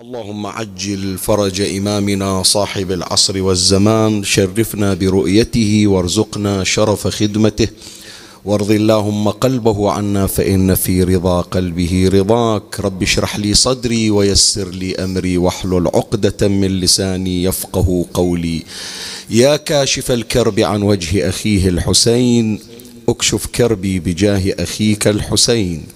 اللهم عجل فرج إمامنا صاحب العصر والزمان شرفنا برؤيته وارزقنا شرف خدمته. وارض اللهم قلبه عنا فإن في رضا قلبه رضاك. رب اشرح لي صدري ويسر لي أمري واحلل عقدة من لساني يفقه قولي. يا كاشف الكرب عن وجه أخيه الحسين اكشف كربي بجاه أخيك الحسين.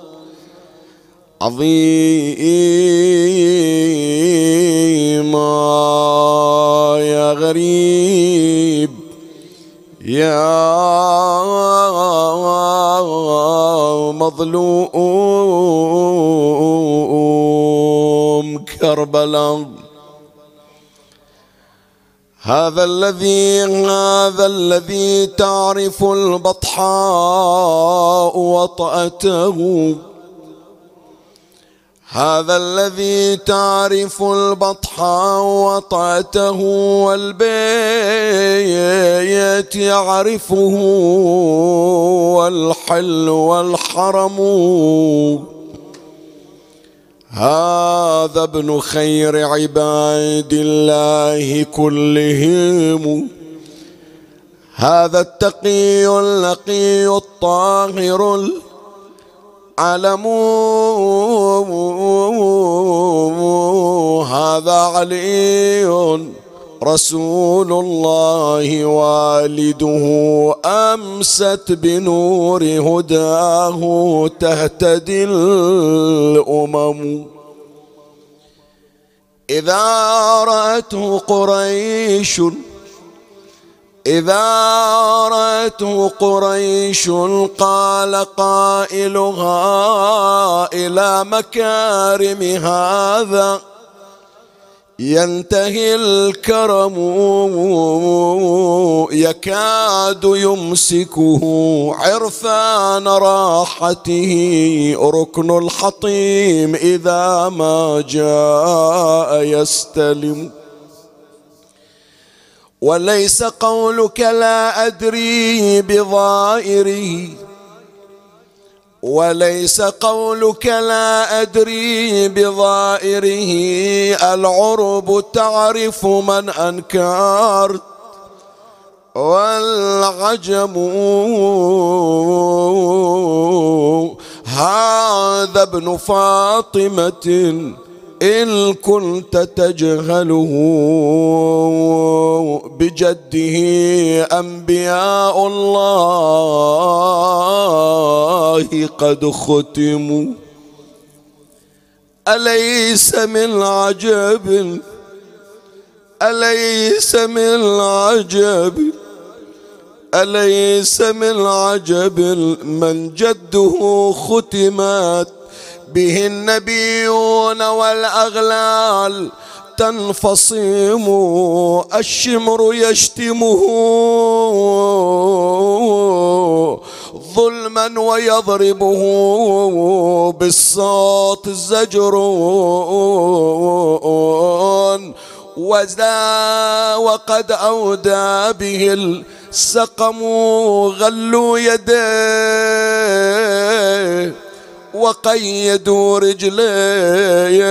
عظيما يا غريب. يا مظلوم. كربلاء. هذا الذي هذا الذي تعرف البطحاء وطأته. هذا الذي تعرف البطحاء وطأته والبيت يعرفه والحل والحرم. هذا ابن خير عباد الله كلهم. هذا التقي اللقي الطاهر علم هذا علي رسول الله والده امست بنور هداه تهتدي الامم اذا راته قريش إذا رأته قريش قال قائلها إلى مكارم هذا ينتهي الكرم يكاد يمسكه عرفان راحته ركن الحطيم إذا ما جاء يستلم وليس قولك لا أدري بظائره وليس قولك لا أدري بظائره العرب تعرف من أنكرت والعجم. هذا ابن فاطمة. إن كنت تجهله بجده أنبياء الله قد ختموا. أليس من عجب؟ أليس من عجب؟ أليس من عجب؟ من جده ختمت. به النبيون والأغلال تنفصم الشمر يشتمه ظلما ويضربه بالصوت زجر وزا وقد أودى به السقم غلوا يديه وقيدوا رجليه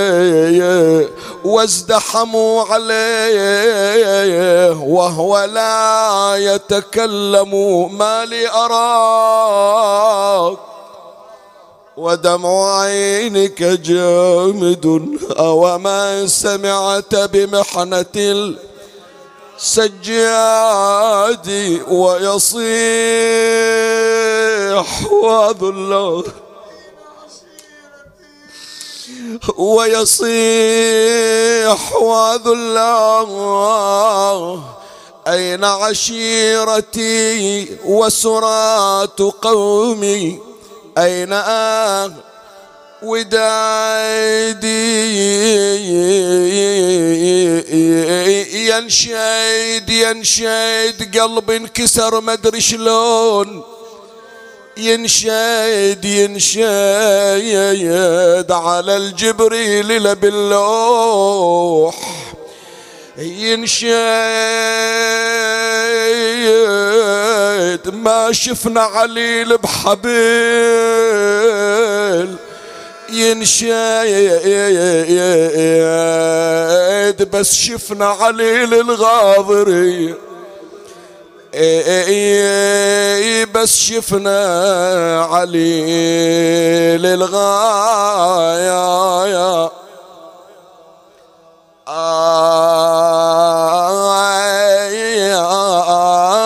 وازدحموا عليه وهو لا يتكلم ما لي أراك ودمع عينك جامد أو ما سمعت بمحنة السجاد ويصيح وذ الله ويصيح وذلاه أين عشيرتي وسرات قومي؟ أين ودادي ينشد ينشد قلب انكسر مدري شلون. ينشد ينشد على الجبريل باللوح ينشد ما شفنا عليل بحبيل ينشد بس شفنا عليل الغاضري. بس شفنا عليل الغاية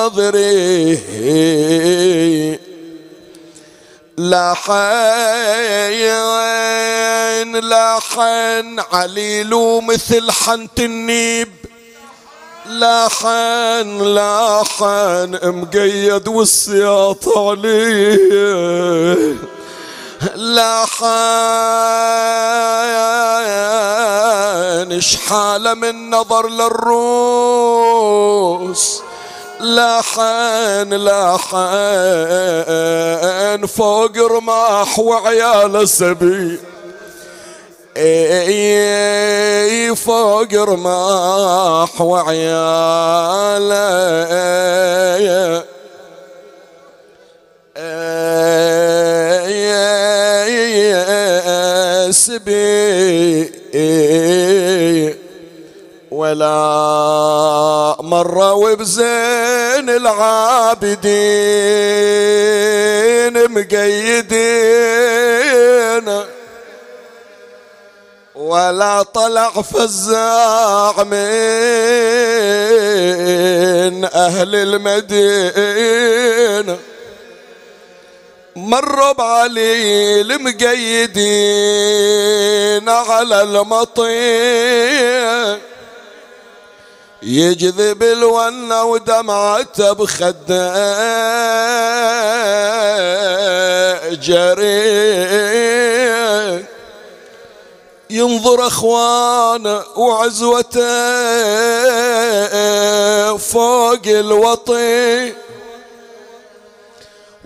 آذري لا حين لا حين عليلو مثل حنت النيب. لا حين مقيد والسياط عليه. لا حين شحاله من نظر للروس؟ لحن لحن فوق رماح وعيال سبي اي فوق رماح وعيال سبي ولا مرة وبزين العابدين مقيدين. ولا طلع فزاع من أهل المدينة. مروا بعلي المقيدين على المطين يجذب الونة ودمعته بخده جري ينظر اخوانه وعزوته فوق الوطي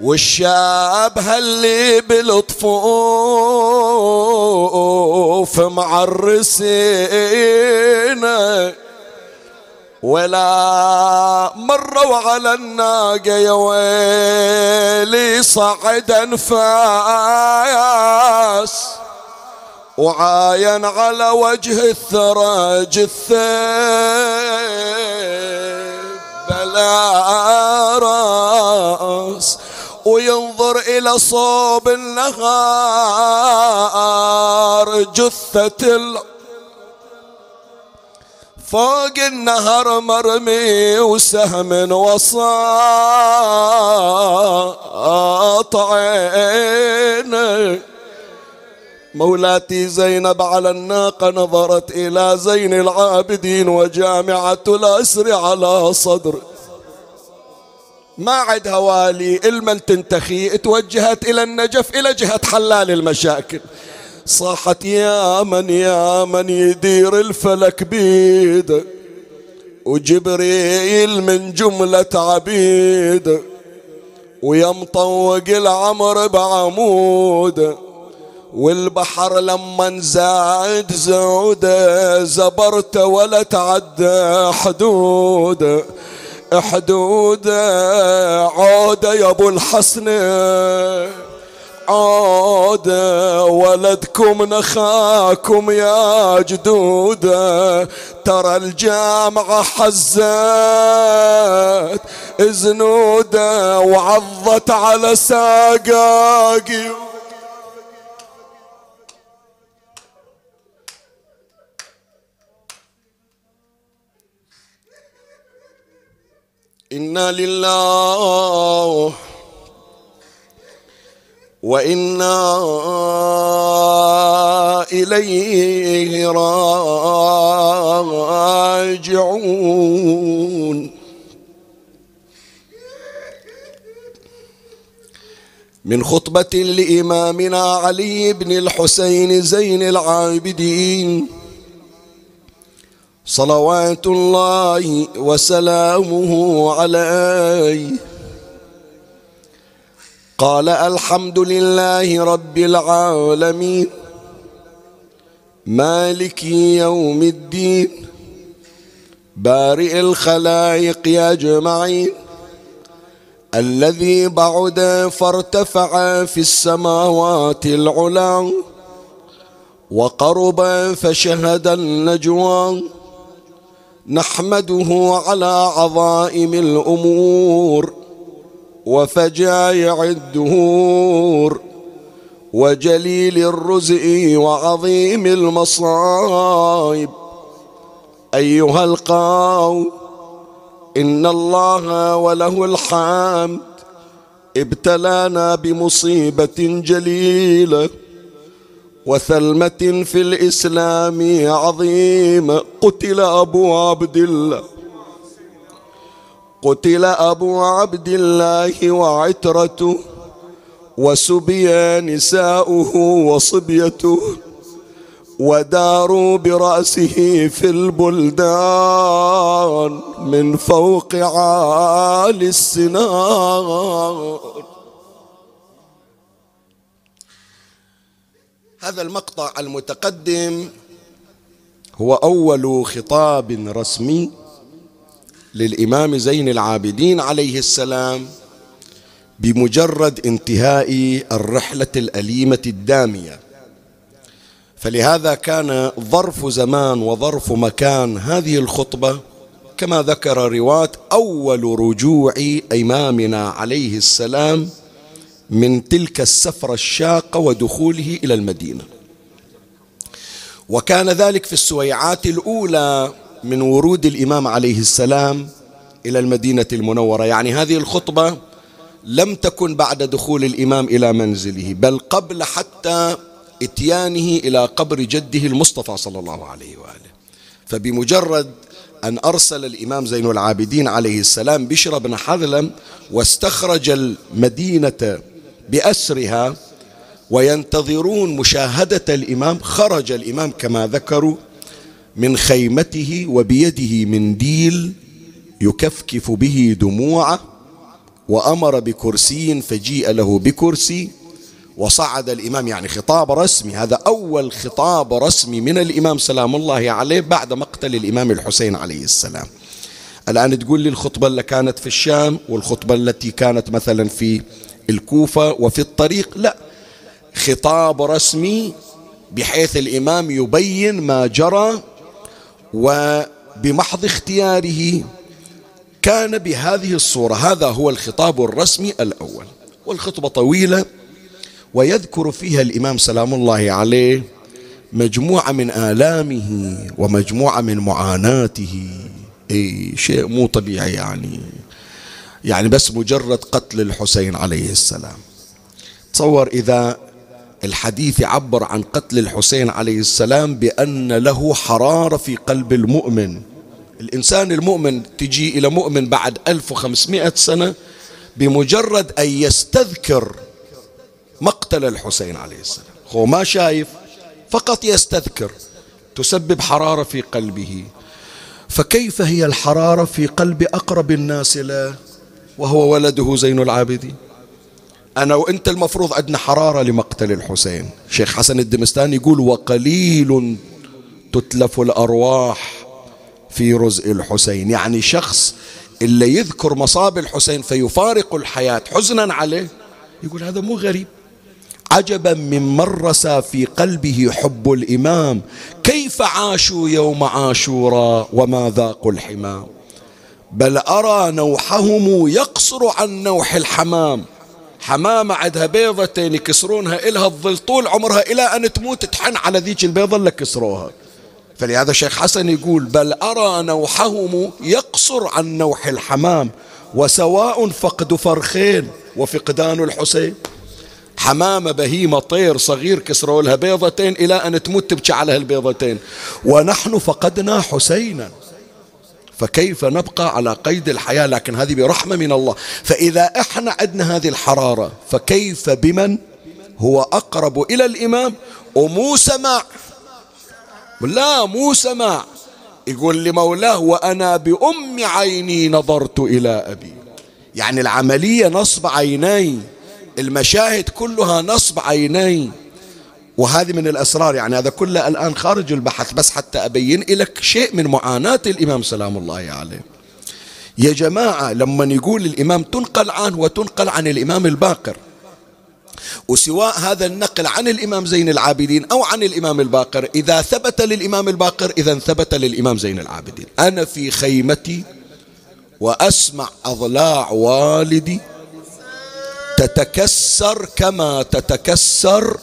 والشاب هاللي بلطفوف معرسينه ولا مروا على الناقة يا ويلي صعد انفاس وعاين على وجه الثرى جثة بلا راس وينظر إلى صوب النهار جثة فوق النهر مرمي وسهم وصاط عينه مولاتي زينب على الناقة نظرت إلى زين العابدين وجامعة الأسر على صدر. ما عد هوالي المن تنتخي توجهت إلى النجف إلى جهة حلال المشاكل. صاحت يا من يا من يدير الفلك بيد وجبريل من جملة عبيد ويا مطوق العمر بعمود. والبحر لما زاد زعودة زبرت ولا تعدى حدود. حدود عودة يا ابو الحسن. عود ولدكم نخاكم يا جدود. ترى الجامعة حزت زنودة وعضت على ساقاقي. إنا لله وإنا إليه راجعون من خطبة لإمامنا علي بن الحسين زين العابدين صلوات الله وسلامه عليه. قال الحمد لله رب العالمين. مالك يوم الدين. بارئ الخلائق أجمعين. الذي بعد فارتفع في السماوات العلا. وقرب فشهد النجوى. نحمده على عظائم الأمور وفجائع الدهور وجليل الرزق وعظيم المصائب. أيها القوم إن الله وله الحمد. ابتلانا بمصيبة جليلة. وثلمة في الإسلام عظيمه قتل أبو عبد الله. قتل أبو عبد الله وعترته وسبي نساؤه وصبيته وداروا برأسه في البلدان من فوق عالي السنان. هذا المقطع المتقدم هو أول خطاب رسمي للإمام زين العابدين عليه السلام بمجرد انتهاء الرحلة الأليمة الدامية. فلهذا كان ظرف زمان وظرف مكان هذه الخطبة كما ذكر رواة أول رجوع إمامنا عليه السلام من تلك السفرة الشاقة ودخوله إلى المدينة. وكان ذلك في السويعات الأولى من ورود الإمام عليه السلام إلى المدينة المنورة. يعني هذه الخطبة لم تكن بعد دخول الإمام إلى منزله بل قبل حتى إتيانه إلى قبر جده المصطفى صلى الله عليه وآله. فبمجرد أن أرسل الإمام زين العابدين عليه السلام بشر بن حذلم واستخرج المدينة بأسرها وينتظرون مشاهدة الإمام خرج الإمام كما ذكروا من خيمته وبيده منديل يكفكف به دموعه وأمر بكرسي فجيء له بكرسي وصعد الإمام يعني خطاب رسمي. هذا أول خطاب رسمي من الإمام سلام الله عليه بعد مقتل الإمام الحسين عليه السلام. الآن تقول لي الخطبة اللي كانت في الشام والخطبة التي كانت مثلا في الكوفة وفي الطريق؟ لا. خطاب رسمي بحيث الإمام يبين ما جرى وبمحض اختياره كان بهذه الصورة. هذا هو الخطاب الرسمي الأول. والخطبة طويلة ويذكر فيها الإمام سلام الله عليه مجموعة من آلامه ومجموعة من معاناته. أي شيء مو طبيعي يعني. يعني بس مجرد قتل الحسين عليه السلام. تصور إذا الحديث يعبر عن قتل الحسين عليه السلام بأن له حرارة في قلب المؤمن. الإنسان المؤمن تجي إلى مؤمن بعد 1500 سنة بمجرد أن يستذكر مقتل الحسين عليه السلام. هو ما شايف فقط يستذكر تسبب حرارة في قلبه. فكيف هي الحرارة في قلب أقرب الناس له وهو ولده زين العابدين. أنا وأنت المفروض عندنا حرارة لمقتل الحسين. شيخ حسن الدمستاني يقول وقليل تتلف الأرواح في رزء الحسين. يعني شخص اللي يذكر مصاب الحسين فيفارق الحياة. حزنا عليه. يقول هذا مو غريب. عجبا من مرس في قلبه حب الإمام. كيف عاشوا يوم عاشورا وما ذاقوا الحمام؟ بل أرى نوحهم يقصر عن نوح الحمام. حمامة عندها بيضتين يكسرونها إلها الظل طول عمرها إلى أن تموت تحن على ذيك البيضة اللي كسروها. فلهذا شيخ حسن يقول بل أرى نوحهم يقصر عن نوح الحمام وسواء فقد فرخين وفقدان الحسين. حمامة بهيمة طير صغير كسروا لها بيضتين إلى أن تموت تبكي على هالبيضتين. ونحن فقدنا حسينا. فكيف نبقى على قيد الحياة لكن هذه برحمة من الله؟ فإذا إحنا عندنا هذه الحرارة فكيف بمن؟ هو أقرب إلى الإمام؟ ومو سماع. لا مو سماع. يقول لمولاه وأنا بأم عيني نظرت إلى أبي. يعني العملية نصب عيني المشاهد كلها نصب عيني. وهذه من الأسرار يعني هذا كله الآن خارج البحث بس حتى أبين لك شيء من معاناة الإمام سلام الله عليه. يا جماعة لما يقول الإمام تنقل عنه وتنقل عن الإمام الباقر وسواء هذا النقل عن الإمام زين العابدين أو عن الإمام الباقر إذا ثبت للإمام الباقر إذا ثبت للإمام زين العابدين. أنا في خيمتي وأسمع أضلاع والدي تتكسر كما تتكسر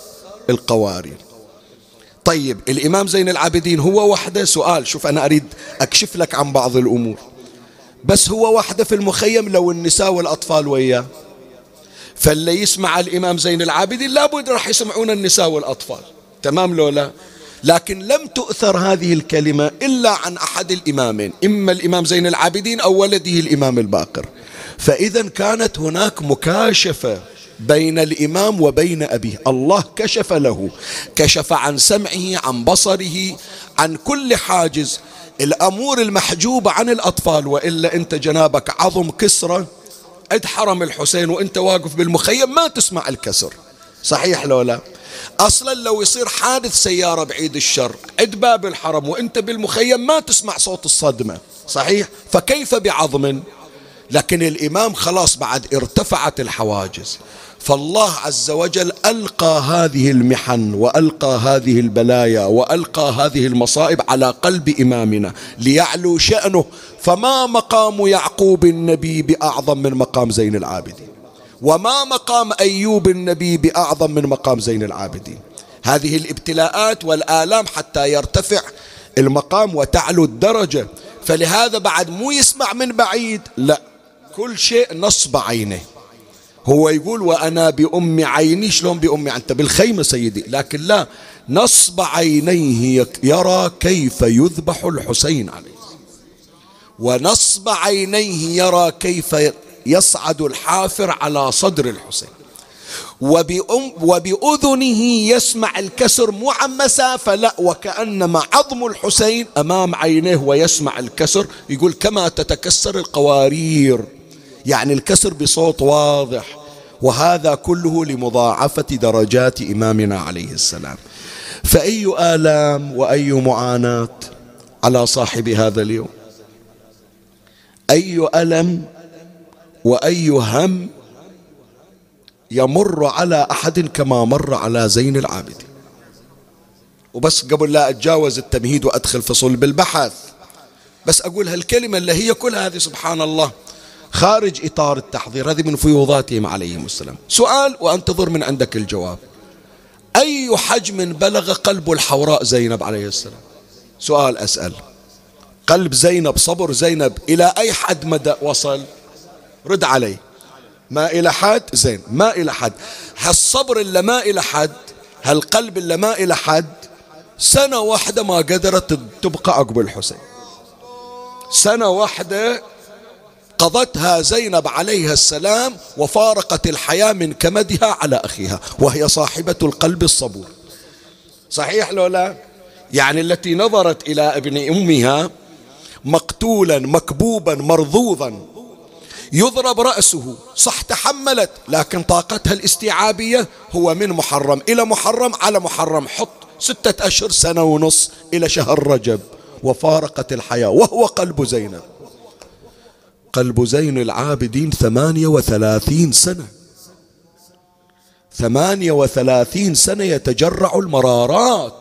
القوارير. طيب الإمام زين العابدين هو وحده. سؤال شوف أنا أريد أكشف لك عن بعض الأمور. بس هو وحده في المخيم لو النساء والأطفال وياه. فاللي يسمع الإمام زين العابدين لابد راح يسمعون النساء والأطفال. تمام لولا لكن لم تؤثر هذه الكلمة إلا عن أحد الإمامين. إما الإمام زين العابدين أو ولده الإمام الباقر. فإذا كانت هناك مكاشفة. بين الإمام وبين أبيه. الله كشف له. كشف عن سمعه عن بصره عن كل حاجز. الأمور المحجوبة عن الأطفال وإلا أنت جنابك عظم كسرة عند حرم الحسين وأنت واقف بالمخيم ما تسمع الكسر. صحيح لو لا؟ أصلا لو يصير حادث سيارة بعيد الشر عند باب الحرم وأنت بالمخيم ما تسمع صوت الصدمة. صحيح؟ فكيف بعظم؟ لكن الإمام خلاص بعد ارتفعت الحواجز. فالله عز وجل ألقى هذه المحن وألقى هذه البلايا وألقى هذه المصائب على قلب إمامنا ليعلو شأنه. فما مقام يعقوب النبي بأعظم من مقام زين العابدين؟ وما مقام أيوب النبي بأعظم من مقام زين العابدين؟ هذه الابتلاءات والآلام حتى يرتفع المقام وتعلو الدرجة. فلهذا بعد مو يسمع من بعيد لا. كل شيء نصب عينه هو يقول وأنا بأم عيني شلون بأم أنت بالخيمة سيدي. لكن لا نصب عينيه يرى كيف يذبح الحسين عليه. ونصب عينيه يرى كيف يصعد الحافر على صدر الحسين. وبأم وبأذنه يسمع الكسر مو عن مسافة لا وكأنما عظم الحسين أمام عينيه ويسمع الكسر. يقول كما تتكسر القوارير. يعني الكسر بصوت واضح. وهذا كله لمضاعفة درجات إمامنا عليه السلام. فأي آلام وأي معاناة على صاحب هذا اليوم؟ أي ألم وأي هم يمر على أحد كما مر على زين العابدين؟ وبس قبل لا أتجاوز التمهيد وأدخل في صلب البحث بس أقول هالكلمة اللي هي كل هذه سبحان الله. خارج إطار التحضير. هذه من فيوضاتهم عليهم السلام. سؤال وأنتظر من عندك الجواب. أي حجم بلغ قلب الحوراء زينب عليه السلام؟ سؤال أسأل. قلب زينب صبر زينب إلى أي حد مدى؟ وصل. رد علي ما إلى حد؟ زين. ما إلى حد. هالصبر اللي ما إلى حد؟ هالقلب اللي ما إلى حد؟ سنة واحدة ما قدرت تبقى عقب الحسين. سنة واحدة قضتها زينب عليها السلام وفارقت الحياة من كمدها على أخيها وهي صاحبة القلب الصبور. صحيح لو لا؟ يعني التي نظرت إلى ابن أمها مقتولا مكبوبا مرضوضا. يضرب رأسه صح تحملت لكن طاقتها الاستيعابية هو من محرم إلى محرم على محرم. حط ستة أشهر سنة ونص إلى شهر رجب. وفارقت الحياة وهو قلب زينب. قلب زين العابدين ثمانية وثلاثين سنة. ثمانية وثلاثين سنة يتجرع المرارات.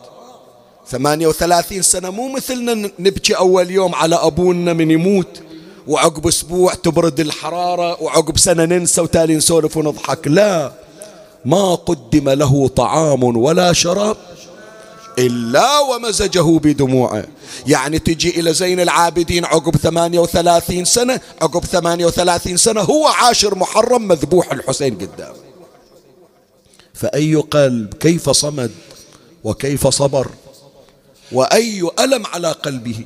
ثمانية وثلاثين سنة مو مثلنا نبكي أول يوم على أبونا من يموت وعقب أسبوع تبرد الحرارة وعقب سنة ننسى وتالي نسولف ونضحك. لا ما قدم له طعام ولا شراب. إلا ومزجه بدموعه يعني تجي إلى زين العابدين عقب 38 سنة عقب 38 سنة هو عاشر محرم مذبوح الحسين قدامه فأي قلب؟ كيف صمد؟ وكيف صبر؟ وأي ألم على قلبه؟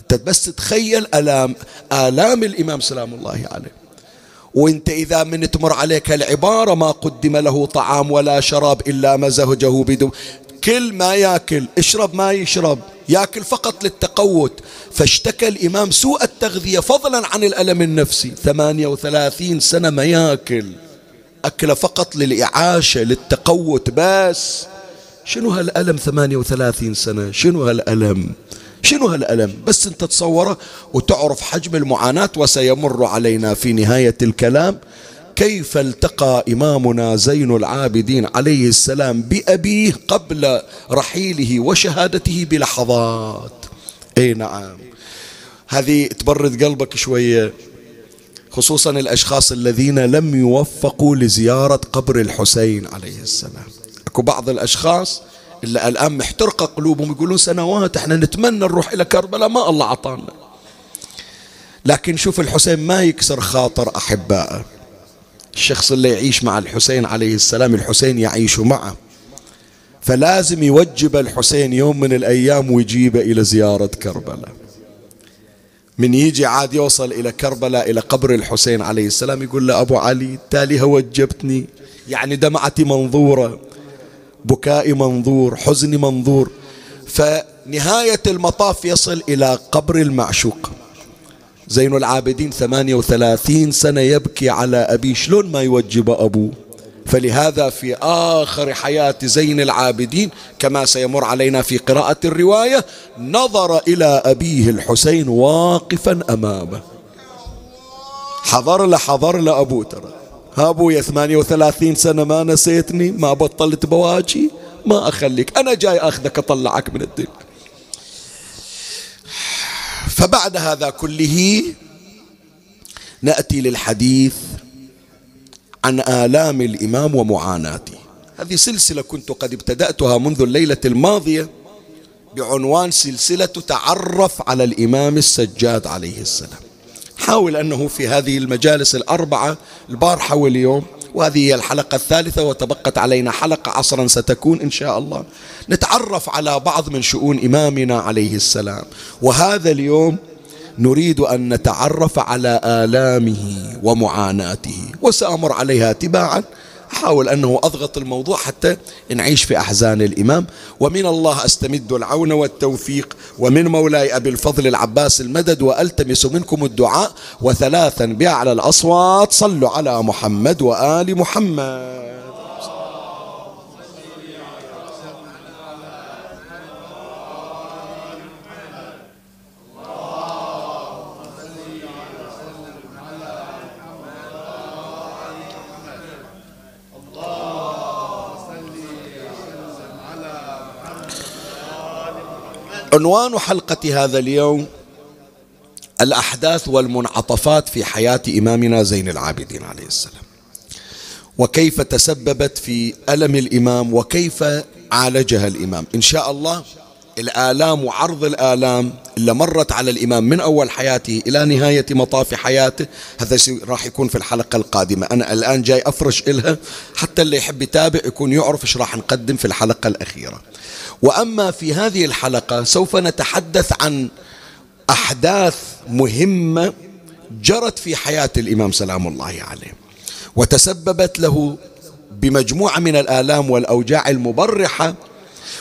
أنت بس تتخيل ألام آلام الإمام سلام الله عليه. وأنت إذا من تمر عليك العبارة ما قدم له طعام ولا شراب إلا مزهجه بدو كل ما ياكل اشرب ما يشرب ياكل فقط للتقوت. فاشتكى الإمام سوء التغذية فضلا عن الألم النفسي. ثمانية وثلاثين سنة ما ياكل. أكل فقط للإعاشة للتقوت بس. شنو هالألم ثمانية وثلاثين سنة؟ شنو هالألم؟ شنو هالألم؟ بس أنت تصوره وتعرف حجم المعاناة وسيمر علينا في نهاية الكلام. كيف التقى إمامنا زين العابدين عليه السلام بأبيه قبل رحيله وشهادته بلحظات؟ أي نعم. هذه تبرد قلبك شوية خصوصا الأشخاص الذين لم يوفقوا لزيارة قبر الحسين عليه السلام. أكو بعض الأشخاص اللي الآن محترقة قلوبهم يقولون سنوات إحنا نتمنى نروح إلى كربلاء ما الله عطانا لكن شوف الحسين ما يكسر خاطر أحبائه. الشخص اللي يعيش مع الحسين عليه السلام الحسين يعيش معه. فلازم يوجب الحسين يوم من الأيام ويجيبه إلى زيارة كربلاء. من يجي عاد يوصل إلى كربلاء إلى قبر الحسين عليه السلام يقول له أبو علي تالي وجبتني يعني دمعتي منظورة بكائي منظور حزني منظور. فنهاية المطاف يصل إلى قبر المعشوق. زين العابدين ثمانية وثلاثين سنة يبكي على أبي. شلون ما يوجب أبوه فلهذا في آخر حياة زين العابدين كما سيمر علينا في قراءة الرواية نظر إلى أبيه الحسين واقفا أمامه. حضر له حضر له ترى. ها أبويا ثمانية وثلاثين سنة ما نسيتني ما بطلت بواجي ما أخليك. أنا جاي أخذك أطلعك من الدنيا فبعد هذا كله نأتي للحديث عن آلام الإمام ومعاناته. هذه سلسلة كنت قد ابتدأتها منذ الليلة الماضية بعنوان سلسلة تعرف على الإمام السجاد عليه السلام. حاول أنه في هذه المجالس الأربعة البارحة واليوم وهذه هي الحلقة الثالثة وتبقت علينا حلقة عصرا ستكون إن شاء الله. نتعرف على بعض من شؤون إمامنا عليه السلام. وهذا اليوم نريد أن نتعرف على آلامه ومعاناته وسأمر عليها تباعا. أحاول أنه أضغط الموضوع حتى نعيش في أحزان الإمام. ومن الله أستمد العون والتوفيق. ومن مولاي أبي الفضل العباس المدد وألتمس منكم الدعاء. وثلاثا بأعلى الأصوات صلوا على محمد وآل محمد. عنوان حلقة هذا اليوم الأحداث والمنعطفات في حياة إمامنا زين العابدين عليه السلام. وكيف تسببت في ألم الإمام وكيف عالجها الإمام. إن شاء الله الآلام وعرض الآلام اللي مرت على الإمام من أول حياته إلى نهاية مطاف حياته هذا راح يكون في الحلقة القادمة. أنا الآن جاي أفرش إلها حتى اللي يحب يتابع يكون يعرف إيش راح نقدم في الحلقة الأخيرة. وأما في هذه الحلقة سوف نتحدث عن أحداث مهمة جرت في حياة الإمام سلام الله عليه وتسببت له بمجموعة من الآلام والأوجاع المبرحة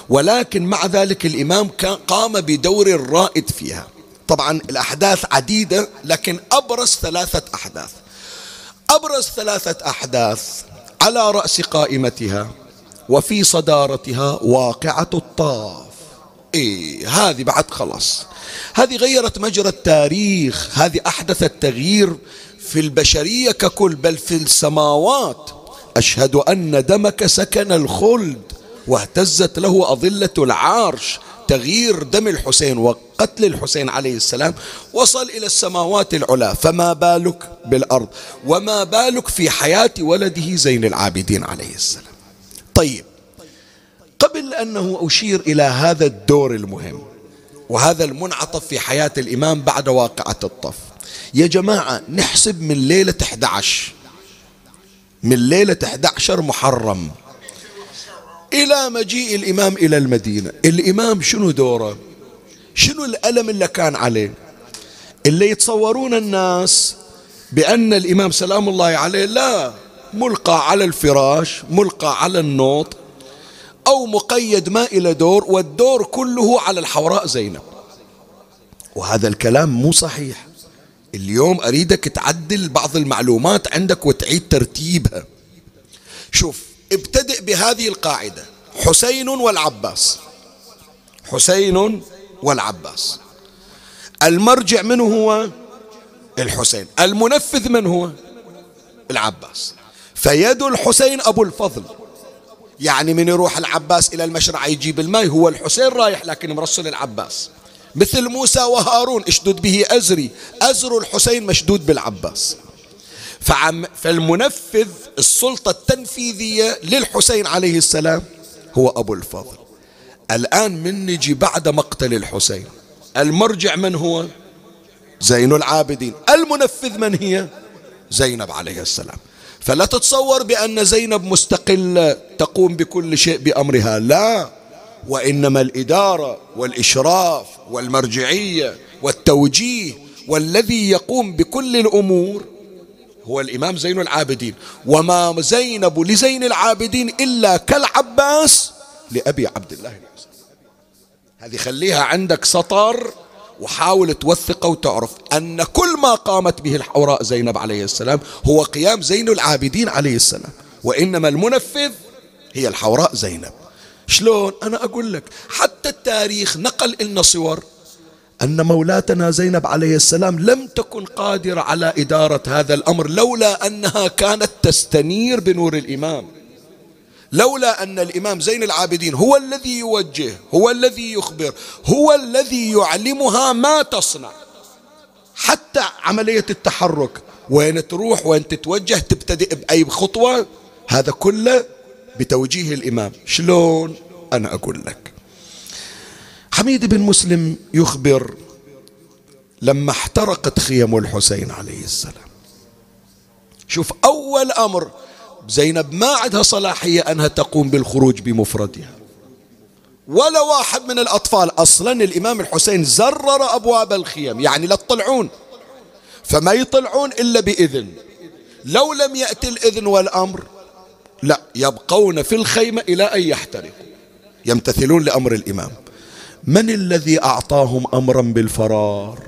ولكن مع ذلك الإمام قام بدور رائد فيها. طبعا الأحداث عديدة لكن أبرز ثلاثة أحداث. أبرز ثلاثة أحداث على رأس قائمتها وفي صدارتها واقعة الطاف. إيه هذه بعد خلاص. هذه غيرت مجرى التاريخ هذه أحدثت تغيير في البشرية ككل بل في السماوات. أشهد أن دمك سكن الخلد. واهتزت له أظلة العرش تغيير دم الحسين وقتل الحسين عليه السلام. وصل إلى السماوات العلى فما بالك بالأرض؟ وما بالك في حياة ولده زين العابدين عليه السلام. طيب قبل أنه أشير إلى هذا الدور المهم وهذا المنعطف في حياة الإمام بعد واقعة الطف يا جماعة نحسب من ليلة 11 من ليلة 11 محرم إلى مجيء الإمام إلى المدينة. الإمام شنو دوره؟ شنو الألم اللي كان عليه؟ اللي يتصورون الناس بأن الإمام سلام الله عليه لا ملقى على الفراش ملقى على النوط أو مقيد ما إلى دور والدور كله على الحوراء زينب. وهذا الكلام مو صحيح. اليوم أريدك تعدل بعض المعلومات عندك وتعيد ترتيبها. شوف ابتدئ بهذه القاعدة. حسين والعباس. حسين والعباس. المرجع من هو؟ الحسين. المنفذ من هو؟ العباس. فيد الحسين أبو الفضل. يعني من يروح العباس إلى المشرع يجيب الماء هو الحسين رايح لكن مرسل العباس. مثل موسى وهارون اشدد به أزري. أزر الحسين مشدود بالعباس. فعم فالمنفذ السلطة التنفيذية للحسين عليه السلام هو أبو الفضل. الآن من نجي بعد مقتل الحسين؟ المرجع من هو؟ زين العابدين. المنفذ من هي؟ زينب عليه السلام. فلا تتصور بأن زينب مستقلة تقوم بكل شيء بأمرها لا. وإنما الإدارة والإشراف والمرجعية والتوجيه والذي يقوم بكل الأمور هو الإمام زين العابدين. وما زينب لزين العابدين إلا كالعباس لأبي عبد الله هذه خليها عندك سطر وحاول توثقه وتعرف أن كل ما قامت به الحوراء زينب عليه السلام هو قيام زين العابدين عليه السلام. وإنما المنفذ هي الحوراء زينب. شلون؟ أنا أقول لك حتى التاريخ نقل لنا صور أن مولاتنا زينب عليه السلام لم تكن قادرة على إدارة هذا الأمر لولا أنها كانت تستنير بنور الإمام. لولا أن الإمام زين العابدين هو الذي يوجه هو الذي يخبر هو الذي يعلمها ما تصنع. حتى عملية التحرك وين تروح وين تتوجه تبتدئ بأي خطوة هذا كله بتوجيه الإمام. شلون أنا أقول لك؟ حميد بن مسلم يخبر لما احترقت خيم الحسين عليه السلام. شوف أول أمر زينب ما عندها صلاحية أنها تقوم بالخروج بمفردها. ولا واحد من الأطفال أصلا الإمام الحسين زرر أبواب الخيم يعني لا تطلعون. فما يطلعون إلا بإذن. لو لم يأتي الإذن والأمر لا يبقون في الخيمة إلى أن يحترقوا. يمتثلون لأمر الإمام. من الذي أعطاهم أمرا بالفرار؟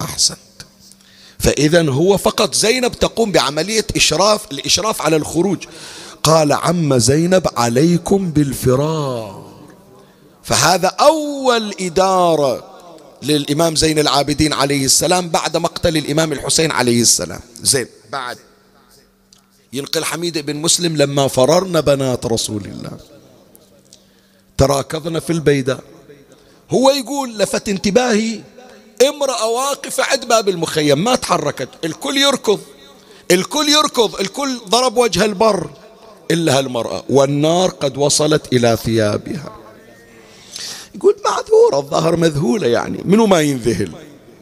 أحسنت. فإذا هو فقط زينب تقوم بعملية إشراف الإشراف على الخروج. قال عم زينب عليكم بالفرار. فهذا أول إدارة للإمام زين العابدين عليه السلام بعد مقتل الإمام الحسين عليه السلام. زين بعد. ينقل حميد بن مسلم لما فررنا بنات رسول الله. تراكضنا في البيداء. هو يقول لفت انتباهي امرأة واقفة عند باب المخيم ما تحركت الكل يركض الكل يركض الكل ضرب وجه البر إلا هالمرأة والنار قد وصلت إلى ثيابها. يقول معذورة الظهر مذهولة يعني منو ما ينذهل؟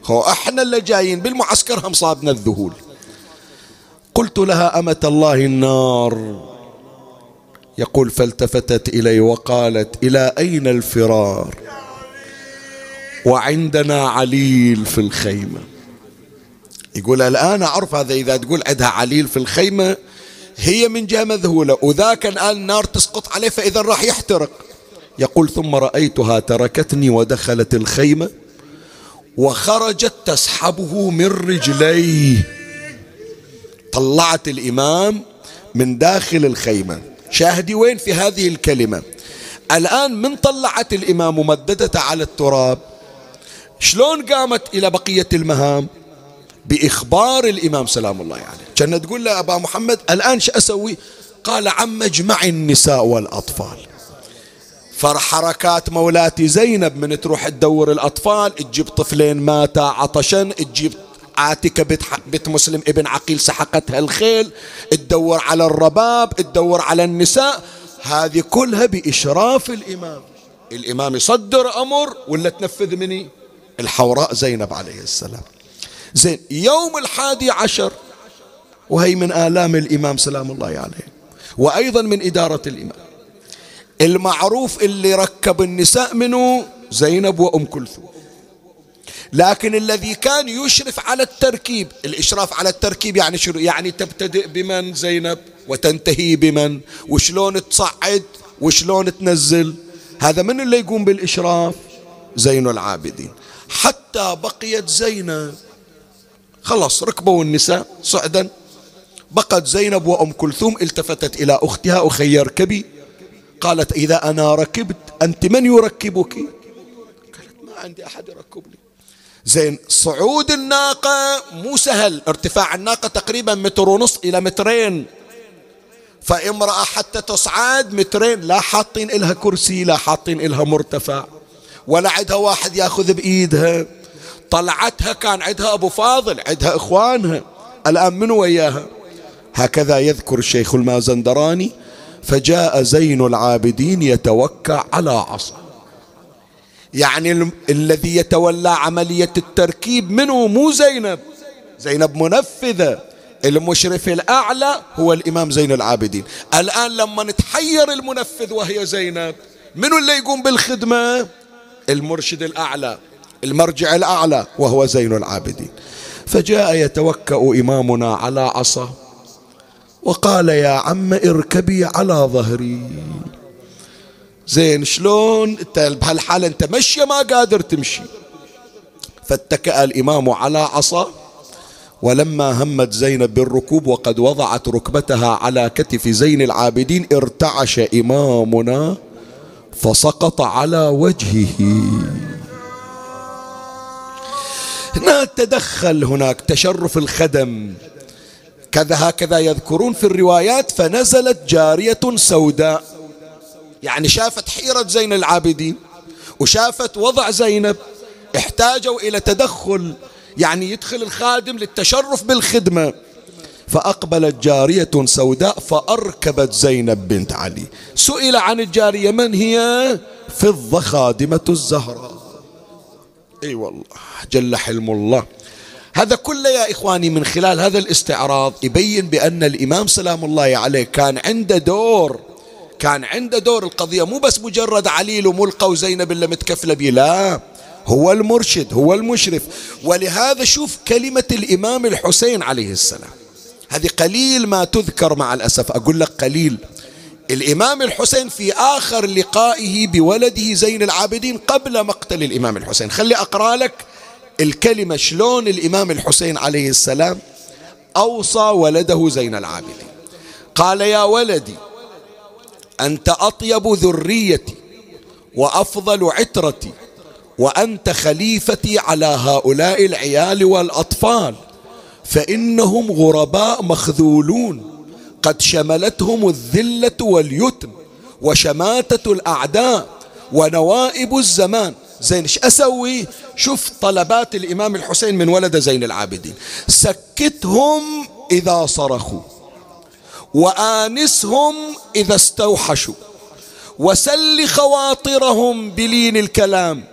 هو إحنا اللي جايين بالمعسكر هم صابنا الذهول. قلت لها أمة الله النار؟ يقول فالتفتت إلي وقالت إلى أين الفرار؟ وعندنا عليل في الخيمة. يقول الآن أعرف هذا إذا تقول عندها عليل في الخيمة هي من جهة مذهولة وذاك الآن النار تسقط عليه فإذا راح يحترق. يقول ثم رأيتها تركتني ودخلت الخيمة وخرجت تسحبه من رجليه. طلعت الإمام من داخل الخيمة. شاهدي وين في هذه الكلمة؟ الآن من طلعت الإمام ومددته على التراب؟ شلون قامت إلى بقية المهام؟ بإخبار الإمام سلام الله عليه. يعني. كان تقول له أبا محمد الآن شو أسوي؟ قال عم اجمع النساء والأطفال. فرحركات مولاتي زينب من تروح تدور الأطفال تجيب طفلين ماتا عطشا تجيب عاتكة بنت, بنت مسلم ابن عقيل سحقتها الخيل تدور على الرباب تدور على النساء. هذه كلها بإشراف الإمام. الإمام يصدر أمر ولا تنفذ مني؟ الحوراء زينب عليه السلام. زين يوم الحادي عشر وهي من آلام الإمام سلام الله عليه وأيضا من إدارة الإمام. المعروف اللي ركب النساء منه زينب وأم كلثوم. لكن الذي كان يشرف على التركيب الإشراف على التركيب يعني شنو؟ يعني تبتدئ بمن زينب وتنتهي بمن؟ وشلون تصعد؟ وشلون تنزل؟ هذا من اللي يقوم بالإشراف؟ زين العابدين. حتى بقيت زينب. خلاص ركبوا النساء صعدا. بقت زينب وأم كلثوم التفتت إلى أختها أخي اركبي قالت إذا أنا ركبت أنت من يركبك؟ قالت ما عندي أحد يركبني زين صعود الناقة مو سهل. ارتفاع الناقة تقريبا متر ونص إلى مترين. فإمرأة حتى تصعد مترين لا حاطين إلها كرسي لا حاطين إلها مرتفع. ولا عندها واحد ياخذ بإيدها. طلعتها كان عندها أبو فاضل عندها إخوانها. الآن من وياها؟ هكذا يذكر الشيخ المازندراني فجاء زين العابدين يتوكع على عصا. يعني الذي يتولى عملية التركيب منه مو زينب. زينب منفذة. المشرف الأعلى هو الإمام زين العابدين. الآن لما نتحير المنفذ وهي زينب منو اللي يقوم بالخدمة؟ المرشد الأعلى المرجع الأعلى وهو زين العابدين. فجاء يتوكأ إمامنا على عصا وقال يا عم اركبي على ظهري. زين شلون انت بهالحالة انت مشي ما قادر تمشي؟ فاتكأ الإمام على عصا ولما همت زينب بالركوب وقد وضعت ركبتها على كتف زين العابدين ارتعش إمامنا. فسقط على وجهه. هنا تدخل هناك تشرف الخدم. كذا هكذا يذكرون في الروايات فنزلت جارية سوداء. يعني شافت حيرة زين العابدين وشافت وضع زينب. احتاجوا إلى تدخل يعني يدخل الخادم للتشرف بالخدمة. فأقبلت جارية سوداء فأركبت زينب بنت علي. سئل عن الجارية من هي؟ فضة خادمة الزهراء. أي والله جل حلم الله. هذا كله يا إخواني من خلال هذا الاستعراض يبين بأن الإمام سلام الله عليه كان عنده دور. كان عنده دور القضية مو بس مجرد عليل وملقى وزينب اللي متكفلة به لا. هو المرشد هو المشرف. ولهذا شوف كلمة الإمام الحسين عليه السلام. هذه قليل ما تذكر مع الأسف. أقول لك قليل. الإمام الحسين في آخر لقائه بولده زين العابدين قبل مقتل الإمام الحسين. خلي أقرأ لك الكلمة شلون الإمام الحسين عليه السلام أوصى ولده زين العابدين. قال يا ولدي أنت أطيب ذريتي وأفضل عترتي وأنت خليفتي على هؤلاء العيال والأطفال. فإنهم غرباء مخذولون. قد شملتهم الذلة واليتم وشماتة الأعداء ونوائب الزمان. زين إيش أسوي؟ شوف طلبات الإمام الحسين من ولد زين العابدين. سكتهم إذا صرخوا وآنسهم إذا استوحشوا وسل خواطرهم بلين الكلام.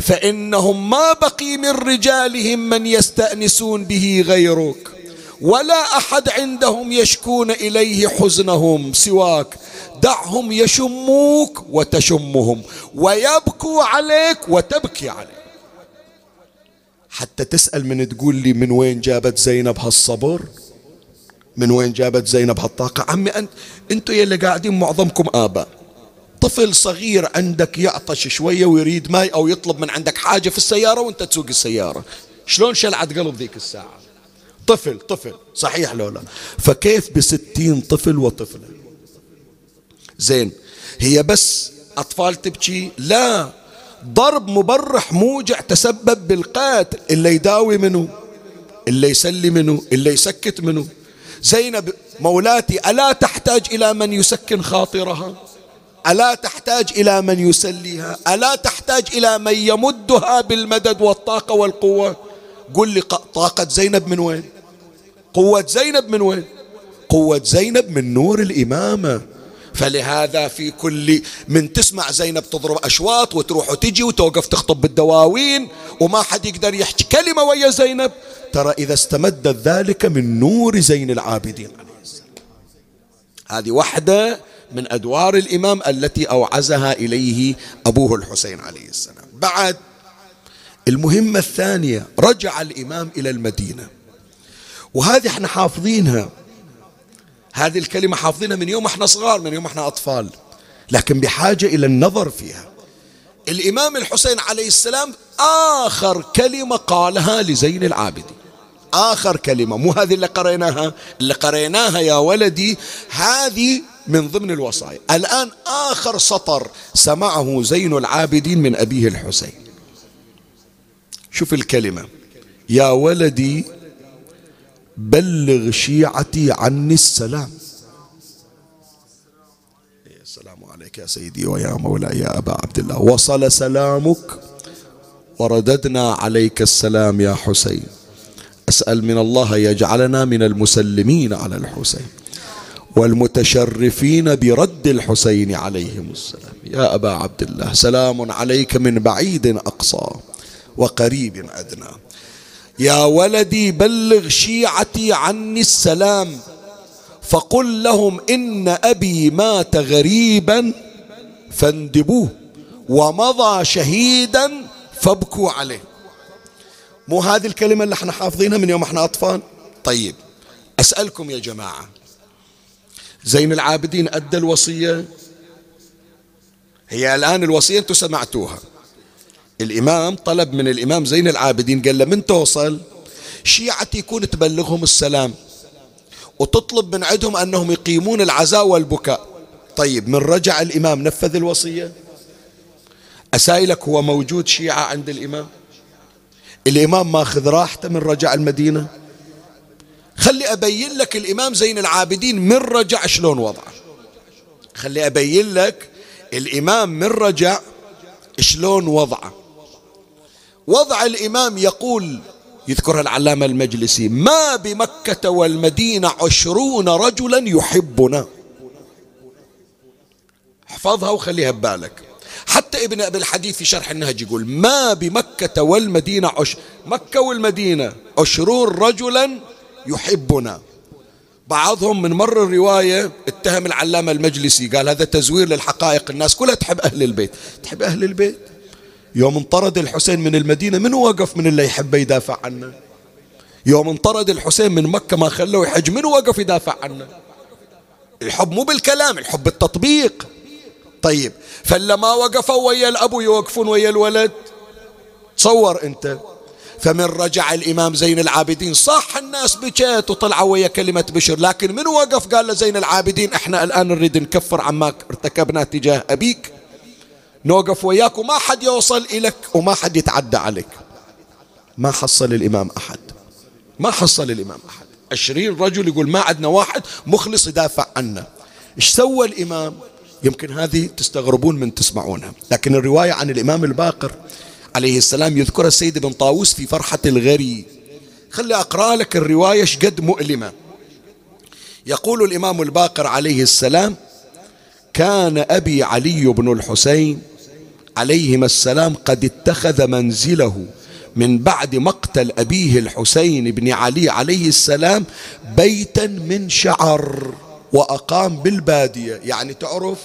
فإنهم ما بقي من رجالهم من يستأنسون به غيرك. ولا أحد عندهم يشكون إليه حزنهم سواك. دعهم يشموك وتشمهم. ويبكوا عليك وتبكي عليك. حتى تسأل من تقول لي من وين جابت زينب هالصبر؟ من وين جابت زينب هالطاقة؟ عمي أنت أنتوا يلي قاعدين معظمكم آباء. طفل صغير عندك يعطش شوية ويريد ماي أو يطلب من عندك حاجة في السيارة وأنت تسوق السيارة. شلون شلعت قلب ذيك الساعة؟ طفل طفل صحيح لولا فكيف بستين طفل وطفلة زين هي بس أطفال تبكي؟ لا. ضرب مبرح موجع تسبب بالقتل اللي يداوي منه اللي يسلي منه اللي يسكت منه. زينب مولاتي ألا تحتاج إلى من يسكن خاطرها؟ ألا تحتاج إلى من يسليها؟ ألا تحتاج إلى من يمدها بالمدد والطاقة والقوة؟ قل لي طاقة زينب من وين؟ قوة زينب من وين؟ قوة زينب من نور الإمامة. فلهذا في كل من تسمع زينب تضرب أشواط وتروح وتجي وتوقف تخطب بالدواوين وما حد يقدر يحكي كلمة ويا زينب. ترى إذا استمدت ذلك من نور زين العابدين عليه السلام. هذه وحدة من أدوار الإمام التي أوعزها إليه أبوه الحسين عليه السلام. بعد المهمة الثانية رجع الإمام إلى المدينة. وهذه إحنا حافظينها. هذه الكلمة حافظينها من يوم إحنا صغار من يوم إحنا أطفال. لكن بحاجة إلى النظر فيها. الإمام الحسين عليه السلام آخر كلمة قالها لزين العابدين. آخر كلمة مو هذه اللي قريناها؟ اللي قريناها يا ولدي هذه من ضمن الوصايا. الآن آخر سطر سمعه زين العابدين من أبيه الحسين. شوف الكلمة. يا ولدي بلغ شيعتي عني السلام. السلام عليك يا سيدي ويا مولاي يا أبا عبد الله. وصل سلامك. ورددنا عليك السلام يا حسين. أسأل من الله يجعلنا من المسلمين على الحسين. والمتشرفين برد الحسين عليهم السلام. يا أبا عبد الله سلام عليك من بعيد أقصى وقريب أدنى. يا ولدي بلغ شيعتي عني السلام فقل لهم إن أبي مات غريبا فاندبوه ومضى شهيدا فابكوا عليه. مو هذه الكلمة اللي إحنا حافظينها من يوم إحنا أطفال؟ طيب أسألكم يا جماعة زين العابدين أدى الوصية. هي الآن الوصية أنتم سمعتوها. الإمام طلب من الإمام زين العابدين قال له من توصل؟ شيعتي يكون تبلغهم السلام وتطلب من عندهم أنهم يقيمون العزاء والبكاء. طيب من رجع الإمام نفذ الوصية؟ أسائلك هو موجود شيعة عند الإمام؟ الإمام ماخذ راحته من رجع المدينة؟ خلي أبين لك الإمام زين العابدين من رجع شلون وضعه خلي أبين لك الإمام من رجع شلون وضعه وضع الإمام يقول يذكرها العلامة المجلسي ما بمكة والمدينة عشرون رجلا يحبنا. احفظها وخليها ببالك. حتى ابن أبي الحديث في شرح النهج يقول ما بمكة والمدينة عش مكة والمدينة عشرون رجلا يحبنا. بعضهم من مر الرواية اتهم العلامة المجلسي قال هذا تزوير للحقائق الناس كلها تحب أهل البيت. تحب أهل البيت؟ يوم انطرد الحسين من المدينة من وقف؟ من اللي يحب يدافع عنه؟ يوم انطرد الحسين من مكة ما خلوه يحج من وقف يدافع عنه؟ الحب مو بالكلام الحب بالتطبيق. طيب فلما وقفوا ويا الأبو يوقفون ويا الولد؟ تصور أنت. فمن رجع الإمام زين العابدين. صح الناس بكيت وطلعوا ويا كلمة بشر لكن من وقف قال لزين العابدين إحنا الآن نريد نكفر عما ارتكبنا تجاه أبيك نوقف وياك وما حد يوصل إليك وما حد يتعدى عليك. ما حصل الإمام أحد. ما حصل الإمام أحد. عشرين رجل يقول ما عندنا واحد مخلص يدافع عنا إيش سوى الإمام؟ يمكن هذه تستغربون من تسمعونها لكن الرواية عن الإمام الباقر عليه السلام يذكر السيد بن طاووس في فرحة الغري. خلي أقرأ لك الرواية شقد مؤلمة. يقول الإمام الباقر عليه السلام كان أبي علي بن الحسين عليهما السلام قد اتخذ منزله من بعد مقتل أبيه الحسين بن علي عليه السلام بيتا من شعر وأقام بالبادية. يعني تعرف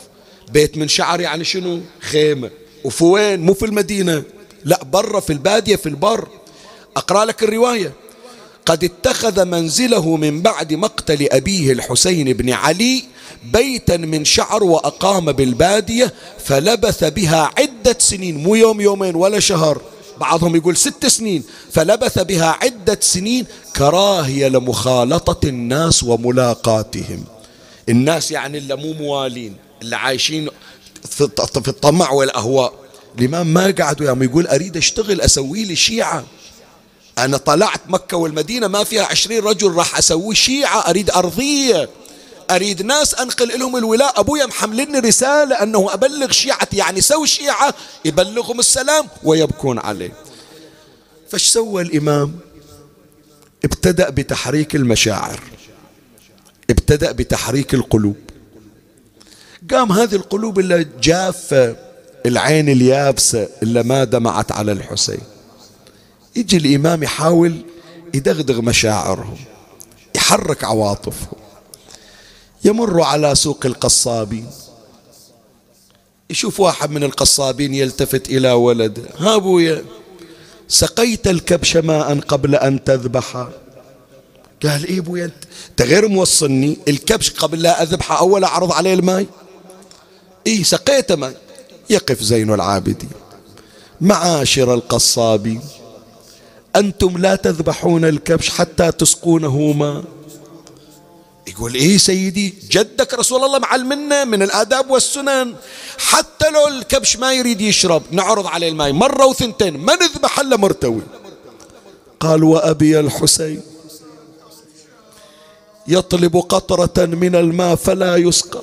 بيت من شعر يعني شنو؟ خيمة. وفي وين مو في المدينة. لا برا في البادية في البر. أقرأ لك الرواية. قد اتخذ منزله من بعد مقتل أبيه الحسين بن علي بيتا من شعر وأقام بالبادية فلبث بها عدة سنين مو يوم يومين ولا شهر. بعضهم يقول ست سنين. فلبث بها عدة سنين كراهية لمخالطة الناس وملاقاتهم. الناس يعني اللي مو موالين اللي عايشين في الطمع والأهواء. الإمام ما قعد وياهم يقول أريد أشتغل أسوي لي شيعة. أنا طلعت مكة والمدينة ما فيها عشرين رجل راح أسوي شيعة أريد أرضية. أريد ناس أنقل لهم الولاء. أبويا محملني رسالة أنه أبلغ شيعتي يعني سوي شيعة يبلغهم السلام ويبكون عليه. فاش سوى الإمام؟ ابتدأ بتحريك المشاعر. ابتدأ بتحريك القلوب. قام هذه القلوب اللي جافة العين اليابسة اللي ما دمعت على الحسين. يجي الإمام يحاول يدغدغ مشاعرهم يحرك عواطفهم يمر على سوق القصابين. يشوف واحد من القصابين يلتفت إلى ولده ها أبويا سقيت الكبش ماء قبل أن تذبحه قال إيه أبويا أنت غير موصلني الكبش قبل لا أذبحه أول أعرض عليه الماء. إيه سقيته ماء. يقف زين العابدين. معاشر القصابين أنتم لا تذبحون الكبش حتى تسقونه ماء يقول إيه سيدي جدك رسول الله معلمنا من الآداب والسنن. حتى لو الكبش ما يريد يشرب نعرض عليه الماء مرة وثنتين ما نذبح إلا مرتوي. قال وأبي الحسين يطلب قطرة من الماء فلا يسقى.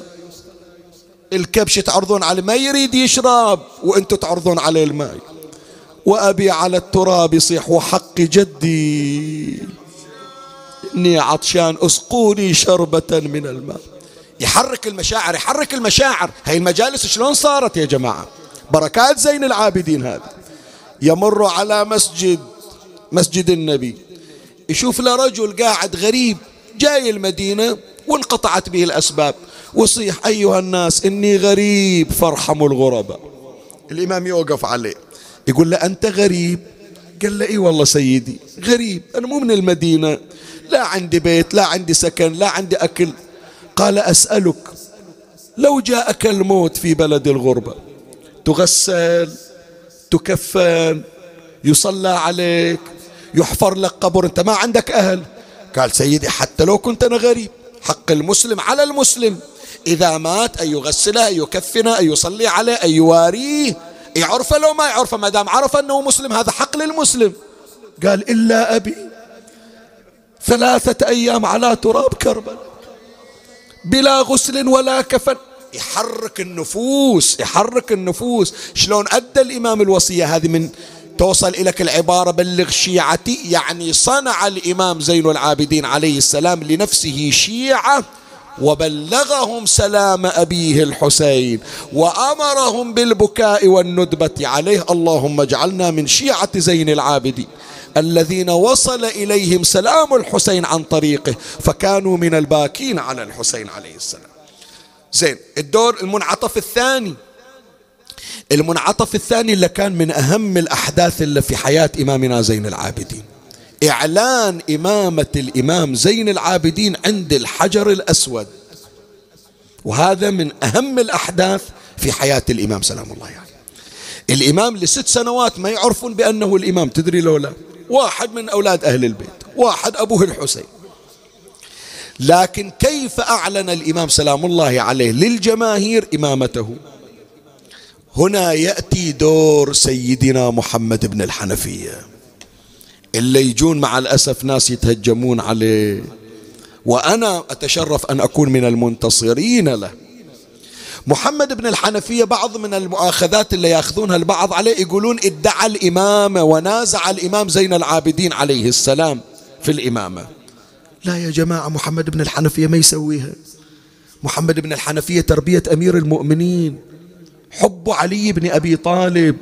الكبش تعرضون عليه ما يريد يشرب وأنتم تعرضون عليه الماء. وأبي على التراب يصيح وحق جدي إني عطشان أسقوني شربة من الماء. يحرك المشاعر يحرك المشاعر. هاي المجالس شلون صارت يا جماعة؟ بركات زين العابدين هذا يمر على مسجد مسجد النبي. يشوف له رجل قاعد غريب جاي المدينة وانقطعت به الأسباب. وصيح أيها الناس إني غريب فارحموا الغرباء. الإمام يوقف عليه. يقول له أنت غريب؟ قال له إي والله سيدي غريب. أنا مو من المدينة لا عندي بيت لا عندي سكن لا عندي أكل. قال أسألك لو جاءك الموت في بلد الغربة تغسل تكفن يصلى عليك يحفر لك قبر أنت ما عندك أهل. قال سيدي حتى لو كنت أنا غريب حق المسلم على المسلم. إذا مات أن يغسله أن يكفنه أن يصلي عليه أن يواريه. يعرفه لو ما يعرفه ما دام عرف أنه مسلم هذا حق للمسلم. قال إلا أبي. ثلاثة أيام على تراب كربلاء. بلا غسل ولا كفن. يحرك النفوس يحرك النفوس. شلون أدى الإمام الوصية هذه من توصل إليك العبارة بلغ شيعتي يعني صنع الإمام زين العابدين عليه السلام لنفسه شيعة. وبلغهم سلام أبيه الحسين وأمرهم بالبكاء والندبة عليه. اللهم اجعلنا من شيعة زين العابدين الذين وصل إليهم سلام الحسين عن طريقه فكانوا من الباكين على الحسين عليه السلام. زين الدور المنعطف الثاني. المنعطف الثاني اللي كان من أهم الأحداث اللي في حياة إمامنا زين العابدين. إعلان إمامة الإمام زين العابدين عند الحجر الأسود. وهذا من أهم الأحداث في حياة الإمام سلام الله عليه. يعني. الإمام لست سنوات ما يعرفون بأنه الإمام تدري لولا واحد من أولاد أهل البيت واحد أبوه الحسين. لكن كيف أعلن الإمام سلام الله عليه للجماهير إمامته؟ هنا يأتي دور سيدنا محمد بن الحنفية. اللي يجون مع الأسف ناس يتهجمون عليه. وأنا أتشرف أن أكون من المنتصرين له. محمد بن الحنفية بعض من المؤاخذات اللي ياخذونها البعض عليه يقولون ادعى الإمامة ونازع الإمام زين العابدين عليه السلام في الإمامة. لا يا جماعة محمد بن الحنفية ما يسويها. محمد بن الحنفية تربية أمير المؤمنين. حب علي بن أبي طالب.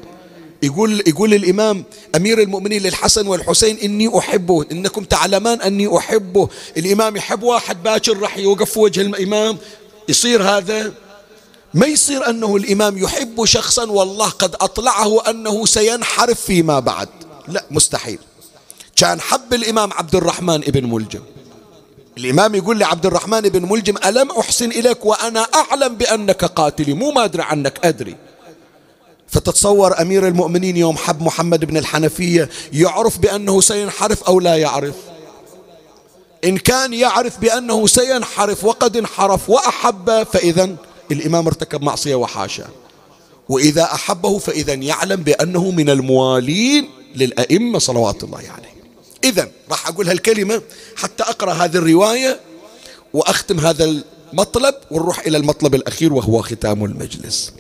يقول يقول الإمام أمير المؤمنين للحسن والحسين إني أحبه إنكم تعلمان أني أحبه. الإمام يحب واحد باكر راح يوقف في وجه الإمام يصير هذا؟ ما يصير أنه الإمام يحب شخصا والله قد أطلعه أنه سينحرف فيما بعد. لا مستحيل. كان حب الإمام عبد الرحمن ابن ملجم. الإمام يقول لعبد الرحمن بن ملجم ألم أحسن إليك وأنا أعلم بأنك قاتلي؟ مو ما أدري عنك أدري. فتتصور أمير المؤمنين يوم حب محمد بن الحنفية يعرف بأنه سينحرف أو لا يعرف. إن كان يعرف بأنه سينحرف وقد انحرف وأحب فإذا الإمام ارتكب معصية وحاشا. وإذا أحبه فإذا يعلم بأنه من الموالين للأئمة صلوات الله عليه. إذا راح أقول هالكلمة حتى أقرأ هذه الرواية وأختم هذا المطلب ونروح إلى المطلب الأخير وهو ختام المجلس.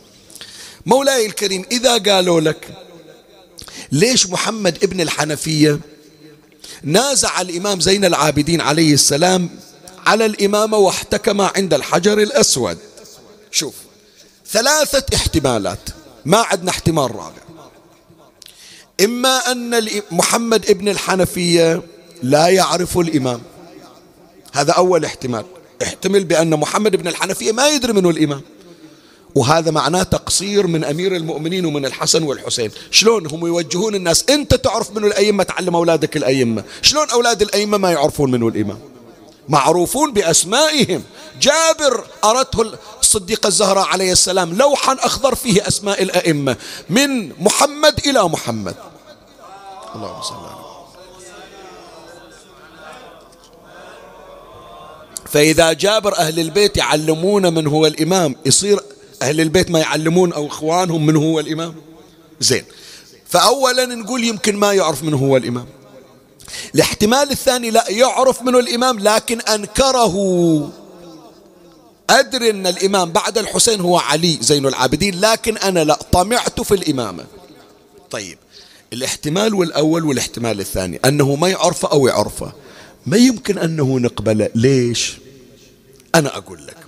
مولاي الكريم إذا قالوا لك ليش محمد ابن الحنفية نازع الإمام زين العابدين عليه السلام على الإمامة واحتكم عند الحجر الأسود؟ شوف ثلاثة احتمالات ما عندنا احتمال رابع. إما أن محمد ابن الحنفية لا يعرف الإمام. هذا أول احتمال. احتمل بأن محمد بن الحنفية ما يدري منه الإمام. وهذا معناه تقصير من أمير المؤمنين ومن الحسن والحسين. شلون هم يوجهون الناس؟ أنت تعرف منه الأئمة؟ تعلم أولادك الأئمة. شلون أولاد الأئمة ما يعرفون منه الإمام؟ معروفون بأسمائهم. جابر أردته الصديقة الزهراء عليه السلام لوحا أخضر فيه أسماء الأئمة. من محمد إلى محمد. اللهم صل على فإذا جابر أهل البيت يعلمون من هو الإمام يصير أهل البيت ما يعلمون أو إخوانهم من هو الإمام. زين. فأولا نقول يمكن ما يعرف من هو الإمام. الاحتمال الثاني لا يعرف منه الإمام لكن أنكره. أدري أن الإمام بعد الحسين هو علي زين العابدين لكن أنا لا طمعت في الإمامة. طيب. الاحتمال والأول والاحتمال الثاني أنه ما يعرفه أو يعرفه. ما يمكن أنه نقبله. ليش؟ أنا أقول لك.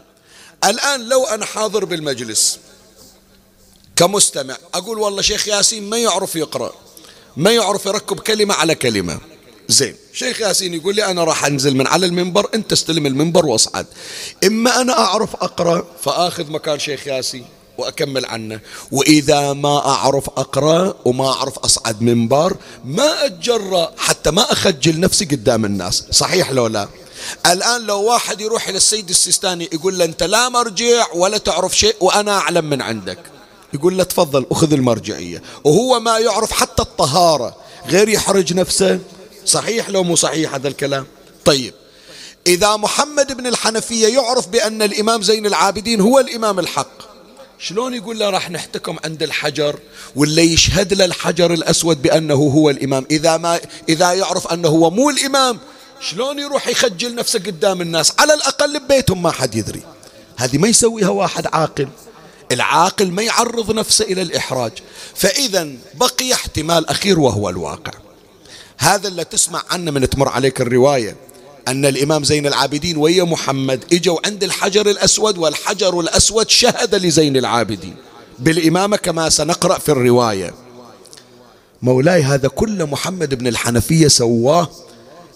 الآن لو أنا حاضر بالمجلس كمستمع أقول والله شيخ ياسين ما يعرف يقرأ ما يعرف يركب كلمة على كلمة. زين شيخ ياسين يقول لي أنا راح أنزل من على المنبر أنت استلم المنبر واصعد. إما أنا أعرف أقرأ فآخذ مكان شيخ ياسين وأكمل عنه. وإذا ما أعرف أقرأ وما أعرف أصعد منبر ما أتجرأ حتى ما أخجل نفسي قدام الناس. صحيح لو لا؟ الآن لو واحد يروح إلى السيد السيستاني يقول له أنت لا مرجع ولا تعرف شيء وأنا أعلم من عندك. يقول له تفضل أخذ المرجعية. وهو ما يعرف حتى الطهارة غير يحرج نفسه. صحيح لو مو صحيح هذا الكلام؟ طيب. إذا محمد بن الحنفية يعرف بأن الإمام زين العابدين هو الإمام الحق شلون يقول له راح نحتكم عند الحجر ولا يشهد له الحجر الأسود بأنه هو الإمام؟ إذا ما إذا يعرف أنه هو مو الإمام شلون يروح يخجل نفسه قدام الناس؟ على الأقل ببيتهم ما حد يدري. هذه ما يسويها واحد عاقل. العاقل ما يعرض نفسه إلى الإحراج. فإذا بقي احتمال أخير وهو الواقع. هذا اللي تسمع عنه من تمر عليك الرواية. أن الإمام زين العابدين ويا محمد إجوا عند الحجر الأسود والحجر الأسود شهد لزين العابدين. بالإمامة كما سنقرأ في الرواية. مولاي هذا كله محمد بن الحنفية سواه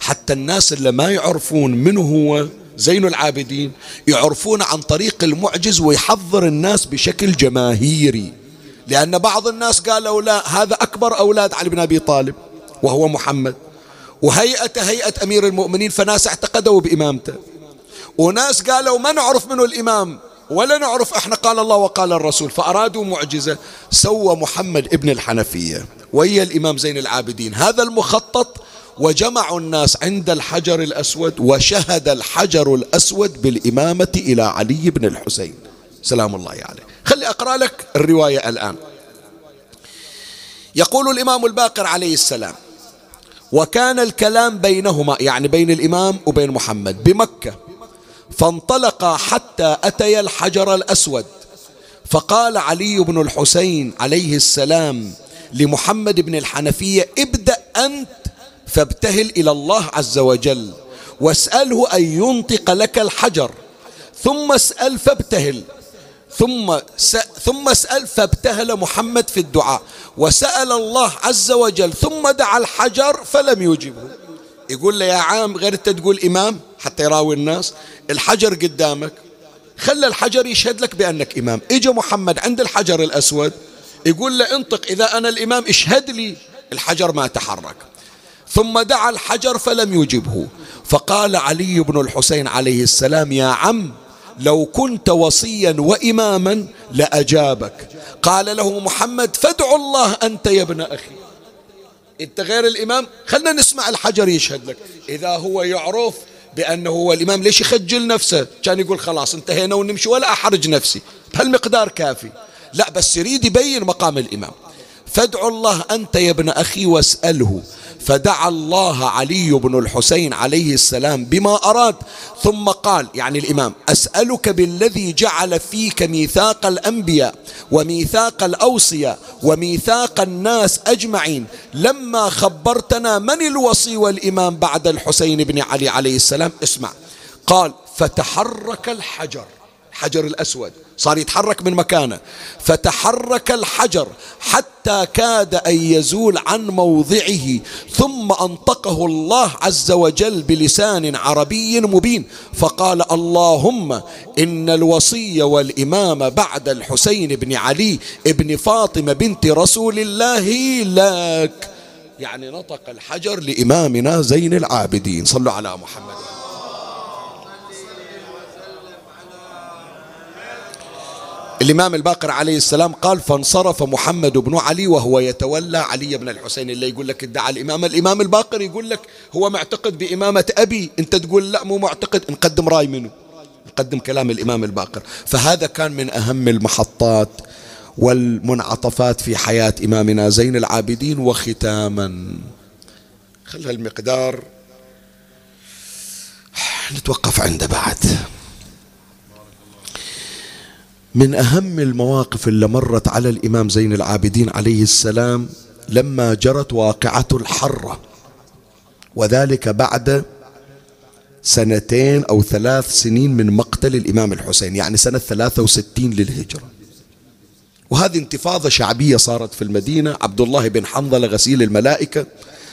حتى الناس اللي ما يعرفون من هو زين العابدين يعرفون عن طريق المعجز ويحضر الناس بشكل جماهيري. لأن بعض الناس قالوا لا هذا أكبر أولاد علي بن أبي طالب وهو محمد. وهيئة هيئة أمير المؤمنين فناس اعتقدوا بإمامته. وناس قالوا ما نعرف منه الإمام ولا نعرف إحنا قال الله وقال الرسول. فأرادوا معجزة سوى محمد ابن الحنفية. ويا الإمام زين العابدين. هذا المخطط وجمعوا الناس عند الحجر الأسود وشهد الحجر الأسود بالإمامة إلى علي بن الحسين. سلام الله عليه. خلي أقرأ لك الرواية الآن. يقول الإمام الباقر عليه السلام وكان الكلام بينهما يعني بين الإمام وبين محمد بمكة. فانطلقا حتى أتيا الحجر الأسود. فقال علي بن الحسين عليه السلام لمحمد بن الحنفية ابدأ أنت فابتهل إلى الله عز وجل. واسأله أن ينطق لك الحجر. ثم اسأل فابتهل. ثم ثم اسأل فابتهل محمد في الدعاء. وسأل الله عز وجل. ثم دعا الحجر فلم يجبه. يقول له يا عام غير أنت تقول إمام حتى يراوي الناس. الحجر قدامك. خلى الحجر يشهد لك بأنك إمام. إجا محمد عند الحجر الأسود. يقول له انطق إذا أنا الإمام اشهد لي. الحجر ما تحرك. ثم دعا الحجر فلم يجبه. فقال علي بن الحسين عليه السلام يا عم لو كنت وصيا وإماما لأجابك. قال له محمد فادع الله أنت يا ابن أخي. أنت غير الإمام؟ خلنا نسمع الحجر يشهد لك. إذا هو يعرف بأنه هو الإمام ليش يخجل نفسه؟ كان يقول خلاص انتهينا ونمشي ولا أحرج نفسي. بهالمقدار كافي. لا بس يريد يبين مقام الإمام. فادعوا الله أنت يا ابن أخي واسأله. فدعا الله علي بن الحسين عليه السلام بما أراد. ثم قال يعني الإمام أسألك بالذي جعل فيك ميثاق الأنبياء وميثاق الأوصياء وميثاق الناس أجمعين. لما خبرتنا من الوصي والإمام بعد الحسين بن علي عليه السلام؟ اسمع. قال فتحرك الحجر. الحجر الأسود صار يتحرك من مكانه. فتحرك الحجر حتى كاد أن يزول عن موضعه ثم أنطقه الله عز وجل بلسان عربي مبين. فقال اللهم إن الوصي والإمام بعد الحسين بن علي ابن فاطمة بنت رسول الله لك. يعني نطق الحجر لإمامنا زين العابدين. صلوا على محمد. الإمام الباقر عليه السلام قال فانصرف محمد بن علي وهو يتولى علي بن الحسين. اللي يقول لك ادعى الإمام. الإمام الباقر يقول لك هو معتقد بإمامة أبي. أنت تقول لا مو معتقد. نقدم رأي منه. نقدم كلام الإمام الباقر. فهذا كان من أهم المحطات والمنعطفات في حياة إمامنا زين العابدين وختاما. خلها المقدار. نتوقف عنده بعد. من أهم المواقف اللي مرت على الإمام زين العابدين عليه السلام لما جرت واقعة الحرة. وذلك بعد سنتين أو ثلاث سنين من مقتل الإمام الحسين يعني سنة 63 للهجرة. وهذه انتفاضة شعبية صارت في المدينة. عبد الله بن حنظلة غسيل الملائكة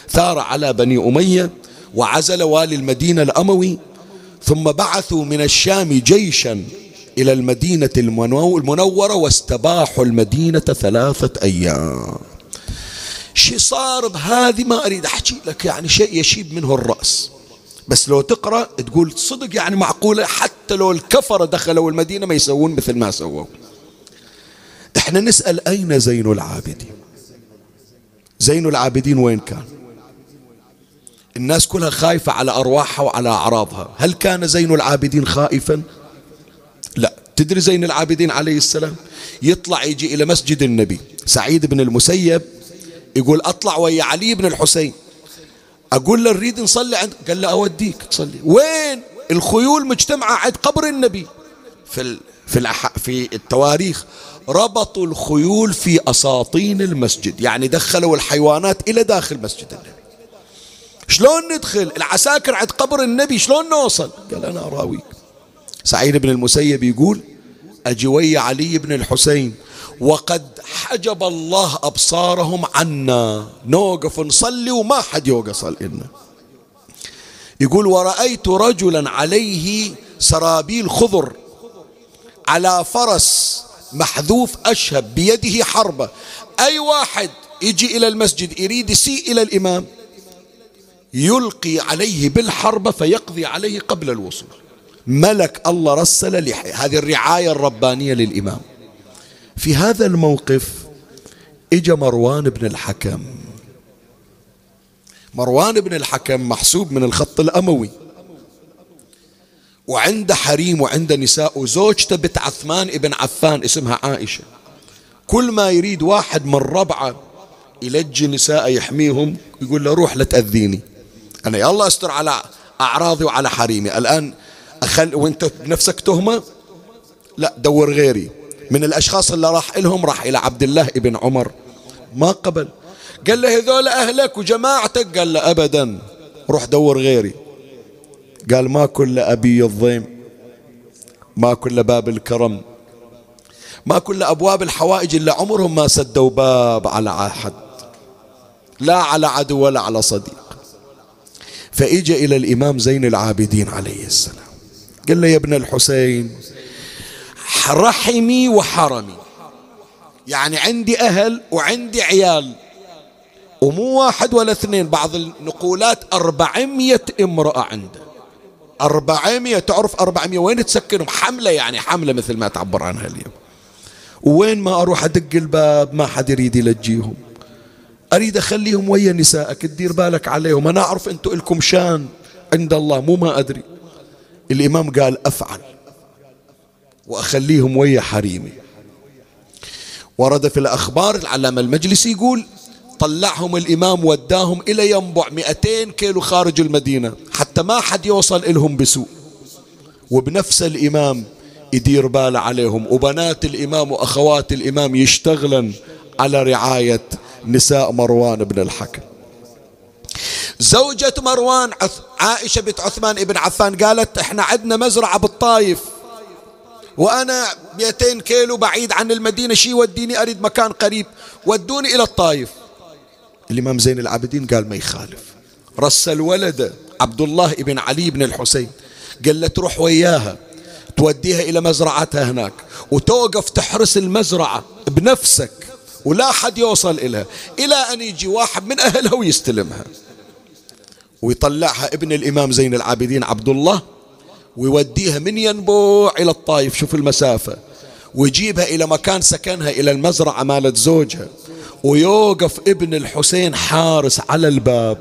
ثار على بني أمية وعزل والي المدينة الأموي ثم بعثوا من الشام جيشا إلى المدينة المنورة واستباحوا المدينة ثلاثة أيام. شي صار بهذه ما أريد أحكي لك يعني شيء يشيب منه الرأس. بس لو تقرأ تقول صدق يعني معقولة حتى لو الكفرة دخلوا المدينة ما يسوون مثل ما سووا. إحنا نسأل أين زين العابدين؟ زين العابدين وين كان؟ الناس كلها خايفة على أرواحها وعلى أعراضها. هل كان زين العابدين خائفا؟ تدري زين العابدين عليه السلام؟ يطلع يجي إلى مسجد النبي. سعيد بن المسيب يقول أطلع ويا علي بن الحسين. أقول له نريد نصلي عند. قال له أوديك تصلي. وين؟ الخيول مجتمعة عند قبر النبي. في ال... في الأح... في التواريخ. ربطوا الخيول في أساطين المسجد. يعني دخلوا الحيوانات إلى داخل مسجد النبي. شلون ندخل؟ العساكر عند قبر النبي شلون نوصل؟ قال أنا أراويك. سعيد بن المسيب يقول أجي ويا علي بن الحسين وقد حجب الله أبصارهم عنا. نوقف نصلي وما حد يوقف لنا يقول ورأيت رجلا عليه سرابيل خضر على فرس محذوف أشهب بيده حربة. أي واحد يجي إلى المسجد يريد يسيء إلى الإمام يلقي عليه بالحربة فيقضي عليه قبل الوصول. ملك الله رسل هذه الرعاية الربانية للإمام. في هذا الموقف اجى مروان بن الحكم. مروان بن الحكم محسوب من الخط الأموي. وعنده حريم وعنده نساء وزوجته بنت عثمان ابن عفان اسمها عائشة. كل ما يريد واحد من ربعة يلجي نساء يحميهم يقول له روح لا تأذيني. أنا يا الله أستر على أعراضي وعلى حريمي. الآن أخل وانت بنفسك تهمة؟ لا دور غيري. من الأشخاص اللي راح لهم راح إلى عبد الله ابن عمر. ما قبل. قال له هذول أهلك وجماعتك. قال له أبدا. روح دور غيري. قال ما كل أبي الضيم ما كل باب الكرم ما كل أبواب الحوائج إلا عمرهم ما سدوا باب على أحد لا على عدو ولا على صديق. فإجا إلى الإمام زين العابدين عليه السلام. قال له يا ابن الحسين رحمي وحرمي. يعني عندي أهل وعندي عيال ومو واحد ولا اثنين بعض النقولات أربعمية امرأة عنده. أربعمية تعرف أربعمية؟ وين تسكنهم؟ حملة يعني حملة مثل ما تعبر عنها اليوم. وين ما أروح أدق الباب ما حد يريد يلجيهم أريد أخليهم ويا نسائك تدير بالك عليهم. أنا أعرف أنتم لكم شان عند الله مو ما أدري. الإمام قال أفعل وأخليهم ويا حريمي. ورد في الأخبار العلامة المجلسي يقول طلعهم الإمام وداهم إلى ينبع 200 كيلو خارج المدينة حتى ما حد يوصل إلهم بسوء. وبنفس الإمام يدير باله عليهم. وبنات الإمام وأخوات الإمام يشتغلن على رعاية نساء مروان بن الحكم. زوجة مروان عائشة بنت عثمان بن عفان قالت إحنا عندنا مزرعة بالطايف وأنا 200 كيلو بعيد عن المدينة شي وديني أريد مكان قريب ودوني إلى الطايف. الإمام زين العابدين قال ما يخالف. رسل ولده عبد الله بن علي بن الحسين قال له تروح وياها توديها إلى مزرعتها هناك وتوقف تحرس المزرعة بنفسك ولا حد يوصل إليها إلى أن يجي واحد من أهلها ويستلمها. ويطلعها ابن الإمام زين العابدين عبد الله ويوديها من ينبوع إلى الطايف شوف المسافة ويجيبها إلى مكان سكنها إلى المزرعة مالت زوجها ويوقف ابن الحسين حارس على الباب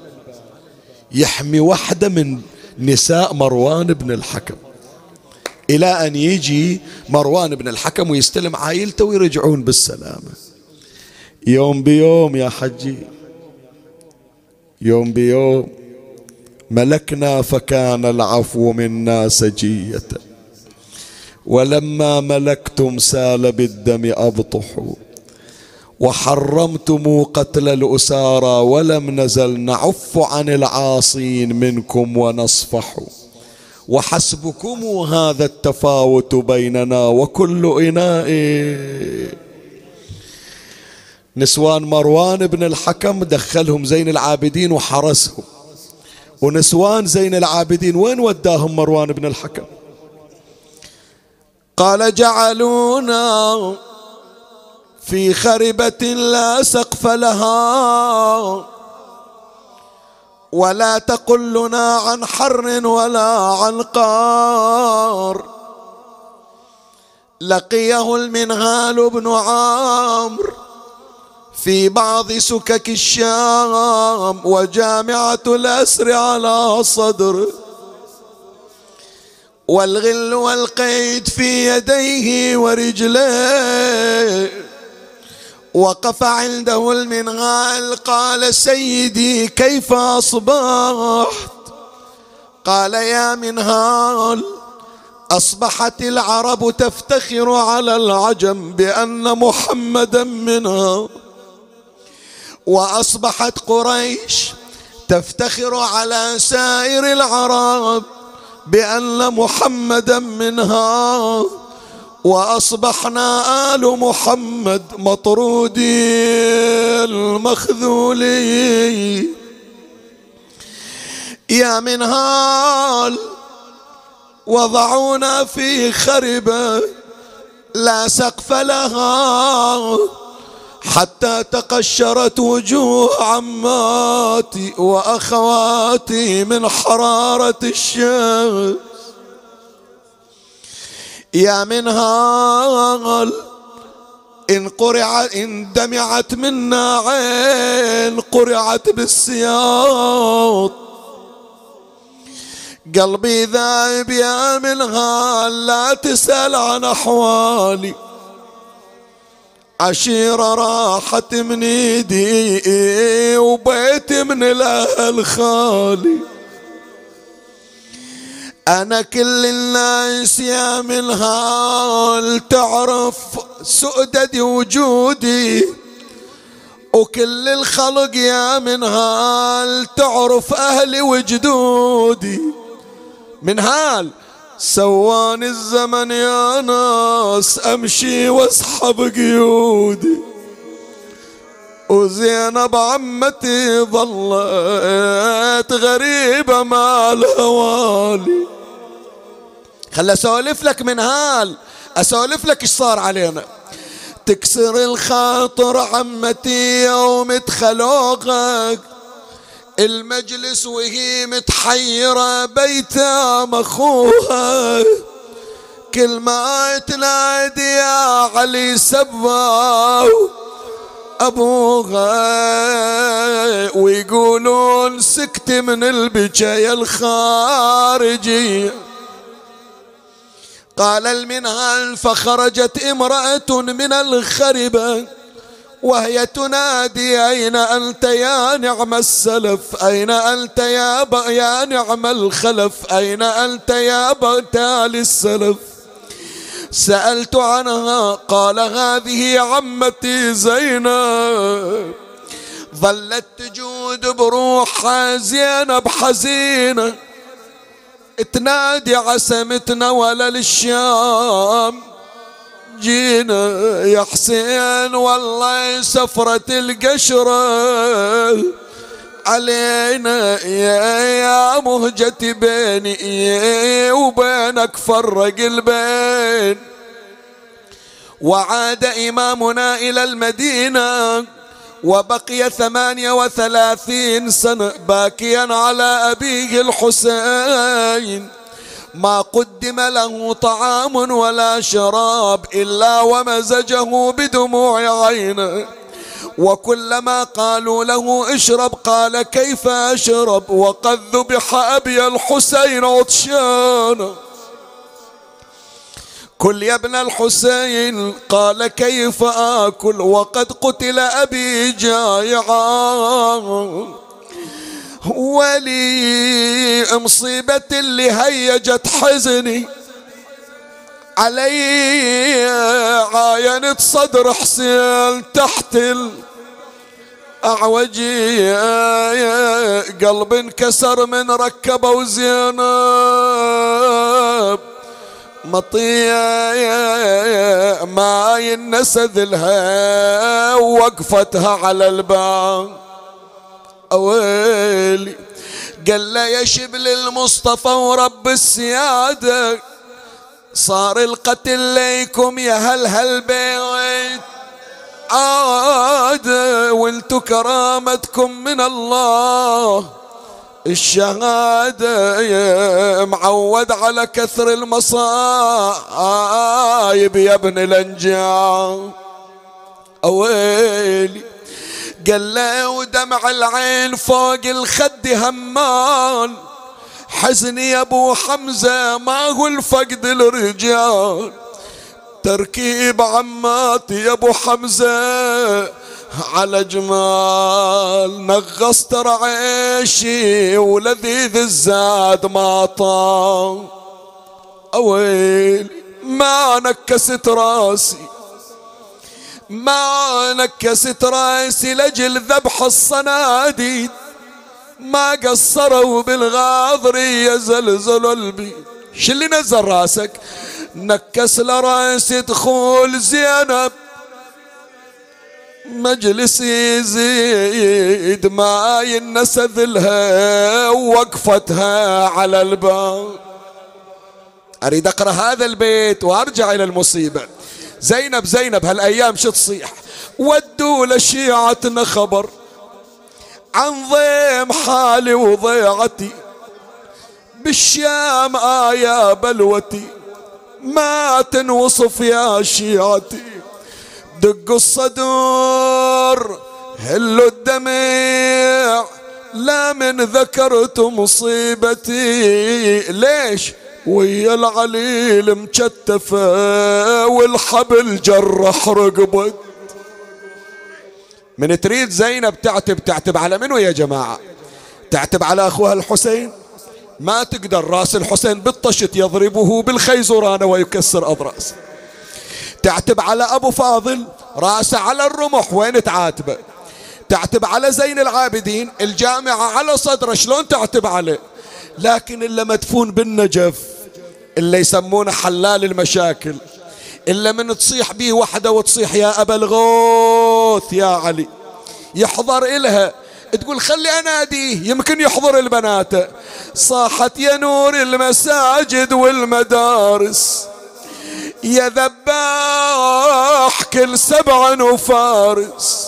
يحمي واحدة من نساء مروان بن الحكم. إلى أن يجي مروان بن الحكم ويستلم عائلته ويرجعون بالسلامة. يوم بيوم يا حجي يوم بيوم ملكنا فكان العفو منا سجية. ولما ملكتم سال بالدم أبطحوا وحرمتم قتل الأسارى ولم نزل نعف عن العاصين منكم ونصفح. وحسبكم هذا التفاوت بيننا وكل إناء. نسوان مروان بن الحكم دخلهم زين العابدين وحرسهم. ونسوان زين العابدين. وين وداهم مروان بن الحكم؟ قال جعلونا في خربة لا سقف لها ولا تقل لنا عن حر ولا عن قار. لقيه المنهال بن عامر. في بعض سكك الشام وجامعة الأسر على صدر. والغل والقيد في يديه ورجليه وقف عنده المنغال قال سيدي كيف أصبحت؟ قال يا منهال أصبحت العرب تفتخر على العجم بأن محمدا منها. وأصبحت قريش تفتخر على سائر العرب بأن محمدا منها. وأصبحنا آل محمد مطرودين المخذولين يا منهال وضعونا في خربة لا سقف لها. حتى تقشرت وجوه عماتي وأخواتي من حرارة الشمس. يا منهال إن قرع إن دمعت منا عين قرعت بالسياط. قلبي ذايب يا منهال لا تسأل عن أحوالي. عشيرة راحت من ايدي وبيت من الأهل خالي. أنا كل الناس يا من هال تعرف سؤددي وجودي وكل الخلق يا من هال تعرف أهلي وجدودي. من هال سواني الزمن يا ناس أمشي واسحب قيودي. وزينب عمتي ظلت غريبة مع الهوالي. خل أسولف لك من هال أسولف لك إيش صار علينا. تكسر الخاطر عمتي يوم ادخلوغك المجلس وهي متحيرة بيتام أخوها. كل ما تنادي يا علي سبا أبوها ويقولون سكت من البكاية الخارجية قال المنهل فخرجت امرأة من الخربة. وهي تنادي أين أنت يا نعم السلف؟ أين أنت يا, يا نعم الخلف؟ أين أنت يا بغتال السلف؟ سألت عنها قال هذه عمتي زينب. ظلت تجود بروحها زينب حزينة. تنادي عسمتنا ولا للشام جينا يا حسين والله سفرة القشرة. علينا يا يا مهجتي بيني وبينك فرق البين. وعاد إمامنا إلى المدينة وبقي ثمانية وثلاثين سنة باكيا على أبيه الحسين. ما قدم له طعام ولا شراب إلا ومزجه بدموع عينه. وكلما قالوا له اشرب قال كيف أشرب؟ وقد ذبح أبي الحسين عطشانا كل يا ابن الحسين قال كيف آكل؟ وقد قتل أبي جائعا ولي مصيبة اللي هيجت حزني. علي عاينت صدر حسين تحت أعوجي قلب انكسر من ركبه وزينب. مطية ما ينسى لها وقفتها على الباب. أويلي قال له يا شبل المصطفى ورب السيادة صار القتل ليكم يا هل هالبيت عاد وانتو كرامتكم من الله. الشهادة يا معود على كثر المصايب يا ابن الأنجام. اويلي قال له ودمع العين فوق الخد همان. حزني يا أبو حمزة ما هو الفقد الرجال. تركيب عماتي يا أبو حمزة على جمال نغصت رعيشي ولذيذ الزاد ما طال. أويل ما نكست راسي ما نكست راسي لجل ذبح الصناديد. ما قصروا بالغاضر يزلزل البيت. شو اللي نزل راسك. نكس لراسي دخول زينب. مجلس يزيد ما ينسى ذلها ووقفتها على الباب. أريد أقرأ هذا البيت وأرجع إلى المصيبة. زينب زينب هالأيام شو تصيح؟ ودوا لشيعتنا خبر عن ضيم حالي وضيعتي. بالشام آيا بلوتي ما تنوصف يا شيعتي. دقوا الصدور هلوا الدمع لا من ذكرت مصيبتي. ليش؟ ويا العليل مكتفة والحبل جرح رقبت من تريد زينب تعتب تعتب على منو يا جماعة؟ تعتب على أخوها الحسين؟ ما تقدر راس الحسين بالطشت يضربه بالخيزران ويكسر أضراسه تعتب على أبو فاضل راسه على الرمح وين تعاتبه؟ تعتب على زين العابدين الجامعة على صدره شلون تعتب عليه؟ لكن إلا مدفون بالنجف. اللي يسمونه حلال المشاكل إلا من تصيح به وحدة وتصيح يا أبا الغوث يا علي. يحضر إلها تقول خلي أناديه يمكن يحضر البنات. صاحت يا نور المساجد والمدارس يا ذباح كل سبع وفارس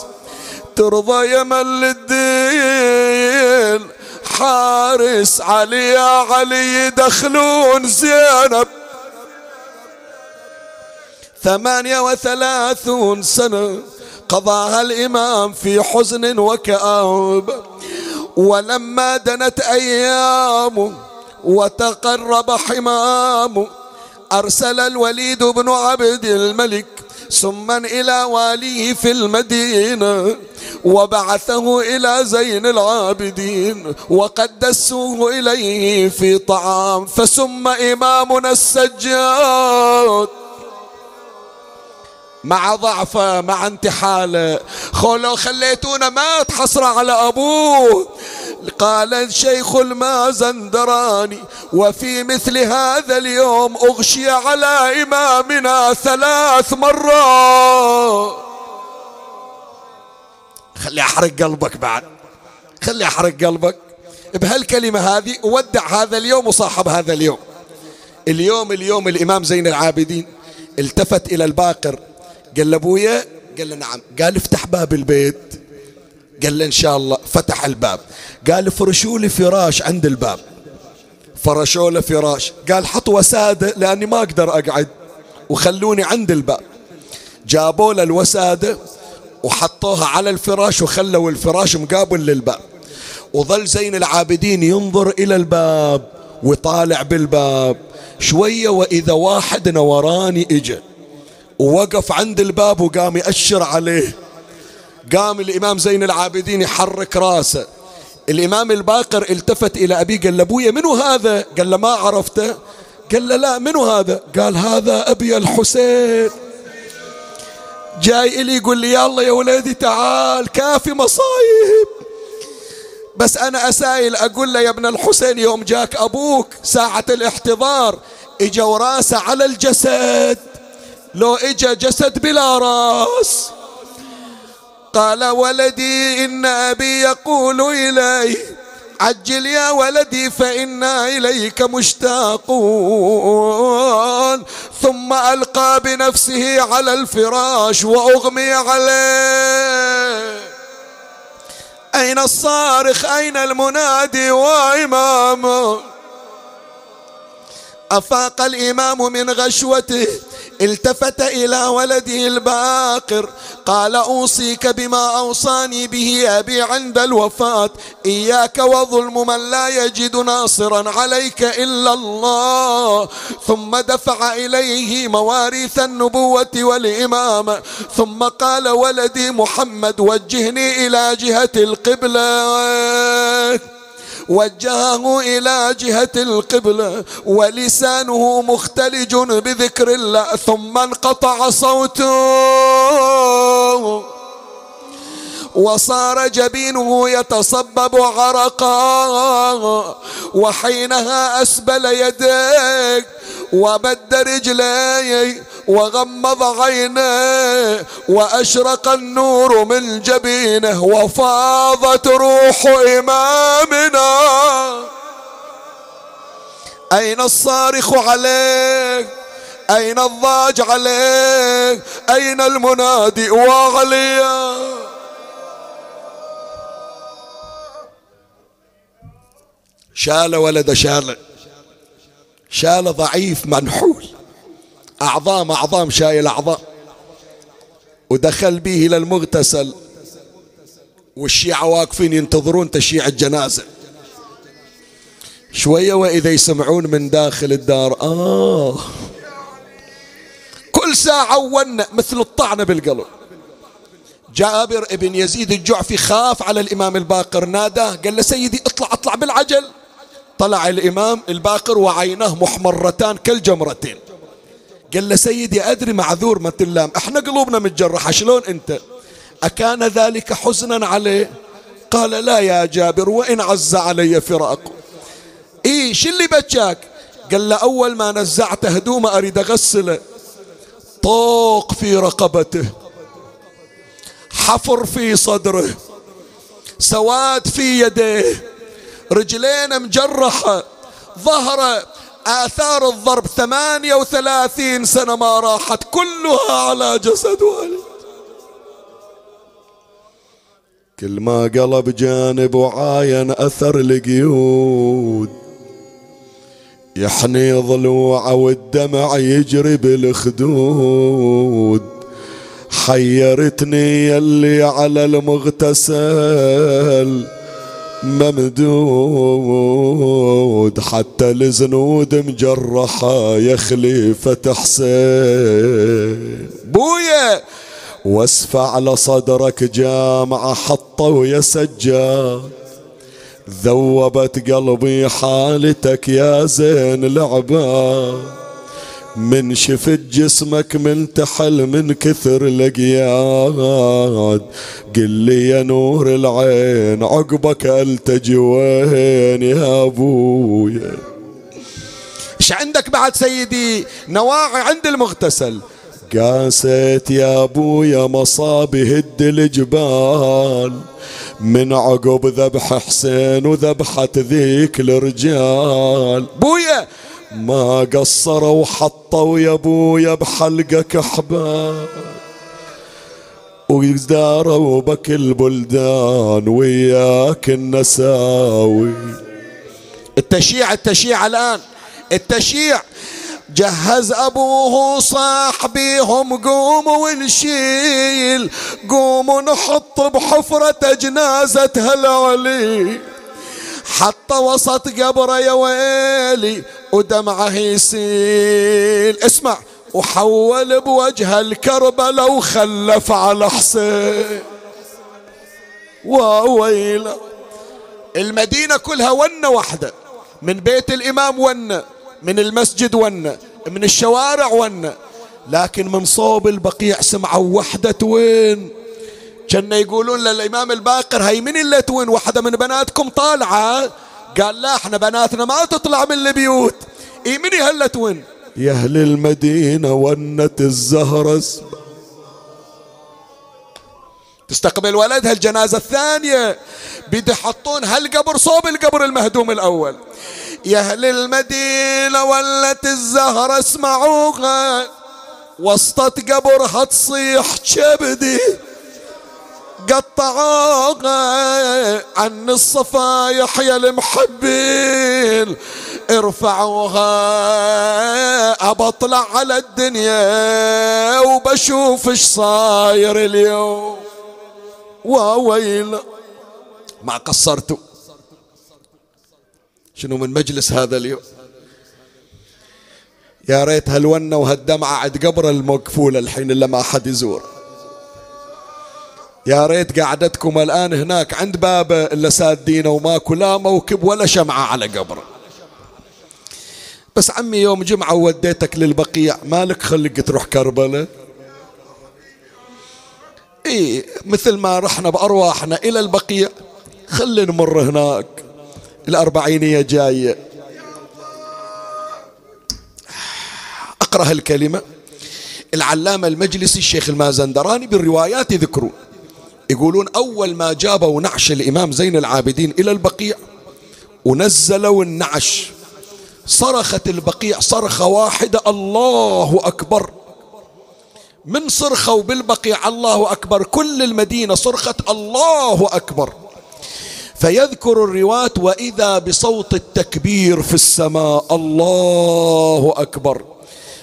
ترضى يا مل الدين حارس علي يا علي يدخلون زينب. ثمانية وثلاثون سنة قضاها الإمام في حزن وكآب. ولما دنت أيامه وتقرب حمامه أرسل الوليد بن عبد الملك سما إلى واليه في المدينة وبعثه إلى زين العابدين وقدسوه إليه في طعام فسم إمامنا السجاد. مع ضعفه مع انتحاله. خلو خليتونا ما تحصر على ابوه قال الشيخ المازندراني وفي مثل هذا اليوم أغشي على إمامنا ثلاث مرات. خلي أحرق قلبك بعد. خلي أحرق قلبك. بهالكلمة هذه أودع هذا اليوم وصاحب هذا اليوم. اليوم اليوم الإمام زين العابدين التفت إلى الباقر. قال له أبويا قال له نعم. قال افتح باب البيت. قال له إن شاء الله. فتح الباب. قال فرشوا لي فراش عند الباب. فرشوا له فراش. قال حط وسادة لأني ما أقدر أقعد. وخلوني عند الباب. جابوا له الوسادة وحطوها على الفراش وخلوا الفراش مقابل للباب. وظل زين العابدين ينظر إلى الباب وطالع بالباب. شوية وإذا واحد نوراني إجا. ووقف عند الباب وقام يأشر عليه. قام الإمام زين العابدين يحرك راسه. الإمام الباقر التفت إلى أبي قال له أبويا منو هذا؟ قال له ما عرفته. قال له لا منو هذا؟ قال هذا أبي الحسين. جاي إلي يقول لي يلا يا ولدي تعال كافي مصايب. بس أنا أسائل أقول له يا ابن الحسين يوم جاك أبوك ساعة الاحتضار إجا وراسه على الجسد. لو إجا جسد بلا راس. قال ولدي إن أبي يقول إلي عجل يا ولدي فإنا إليك مشتاقون. ثم ألقى بنفسه على الفراش وأغمي عليه. أين الصارخ؟ أين المنادي وإمامه؟ أفاق الإمام من غشوته. التفت إلى ولده الباقر قال أوصيك بما أوصاني به أبي عند الوفاة إياك وظلم من لا يجد ناصرا عليك إلا الله. ثم دفع إليه مواريث النبوة والإمامة ثم قال ولدي محمد وجهني إلى جهة القبلة. وجهه إلى جهة القبلة ولسانه مختلج بذكر الله ثم انقطع صوته. وصار جبينه يتصبب عرقا وحينها أسبل يديك وبد رجليه وغمض عينيه وأشرق النور من جبينه وفاضت روح إمامنا. أين الصارخ عليك؟ أين الضاج عليك؟ أين المنادي وعليا شال ولد شال شال ضعيف منحول. أعظام أعظام شايل أعظام. ودخل به إلى المغتسل. والشيعة واقفين ينتظرون تشييع الجنازة. شوية وإذا يسمعون من داخل الدار آه. كل ساعة ون مثل الطعنة بالقلب. جابر ابن يزيد الجعفي خاف على الإمام الباقر ناداه قال له سيدي اطلع اطلع بالعجل. طلع الإمام الباقر وعيناه محمرتان كالجمرتين. قال له سيدي أدري معذور ما تلام. إحنا قلوبنا متجرحة شلون أنت؟ أكان ذلك حزنا عليه؟ قال لا يا جابر وإن عز علي فراق إيه شو اللي بكاك قال له أول ما نزعت هدومه أريد أغسله. طوق في رقبته. حفر في صدره. سواد في يديه. رجلين مجرحة. ظهره آثار الضرب ثمانية وثلاثين سنة ما راحت كلها على جسد والد. كل ما قلب جانب وعاين أثر القيود يحني ضلوعه والدمع يجري بالخدود. حيرتني يلي على المغتسل ممدود حتى الزنود مجرحة يا خليفة حسين. بويا واسف على صدرك جامعة حطوا يا سجاد. ذوبت قلبي حالتك يا زين العباد. من شفت جسمك من تحل من كثر لقياد قل لي يا نور العين عقبك ألتجي وين يا ابويا إيش عندك بعد سيدي؟ نواعي عند المغتسل. قاسيت يا ابويا مصابي هد الجبال. من عقب ذبح حسين وذبحة ذيك الرجال. بويا ما قصروا وحطوا يا ابويا بحلقك احبال وداروا بك البلدان وياك النساوي. التشيع التشيع الآن. التشيع. جهز أبوه صاح بيهم قوموا ونشيل. قوموا نحط بحفرة جنازة هالعلي. حط وسط قبره يا ويلي ودمعه يسيل اسمع. وحول بوجه الكربلة وخلف على حسين. وويله المدينة كلها ونة واحدة. من بيت الإمام ونة من المسجد ونة من الشوارع ونة. لكن من صوب البقيع سمعوا وحدة وين كنا يقولون للإمام الباقر هي من اللي توين؟ وحدة من بناتكم طالعة. قال لا إحنا بناتنا ما تطلع من البيوت. اي من هلت وين؟ يا أهل المدينة ونت الزهرة تستقبل ولدها الجنازة الثانية. بده يحطون هالقبر صوب القبر المهدوم الأول. يا أهل المدينة ولت الزهرة اسمعوها. وسطت قبرها تصيح كبدي. قطعوها عن الصفايح يا المحبين. ارفعوها ابطلع على الدنيا وبشوف إيش صاير اليوم. وويل ما قصرتوا. شنو من مجلس هذا اليوم؟ يا ريت هالونة وهالدمعة عند قبر المقفولة الحين إلا ما أحد يزور. يا ريت قعدتكم الآن هناك عند بابه إلا سادينه وماكو لا موكب ولا شمعة على قبره بس عمي يوم جمعة وديتك للبقيع مالك خلق تروح كربلاء اي مثل ما رحنا بأرواحنا إلى البقيع خلي نمر هناك. الأربعينية جاية أقرأ هالكلمة. العلامة المجلسي الشيخ المازندراني بالروايات يذكرون. يقولون أول ما جابوا نعش الإمام زين العابدين إلى البقيع ونزلوا النعش. صرخت البقيع صرخة واحدة الله أكبر. من صرخوا بالبقيع؟ الله أكبر. كل المدينة صرخت الله أكبر. فيذكر الرواة وإذا بصوت التكبير في السماء الله أكبر.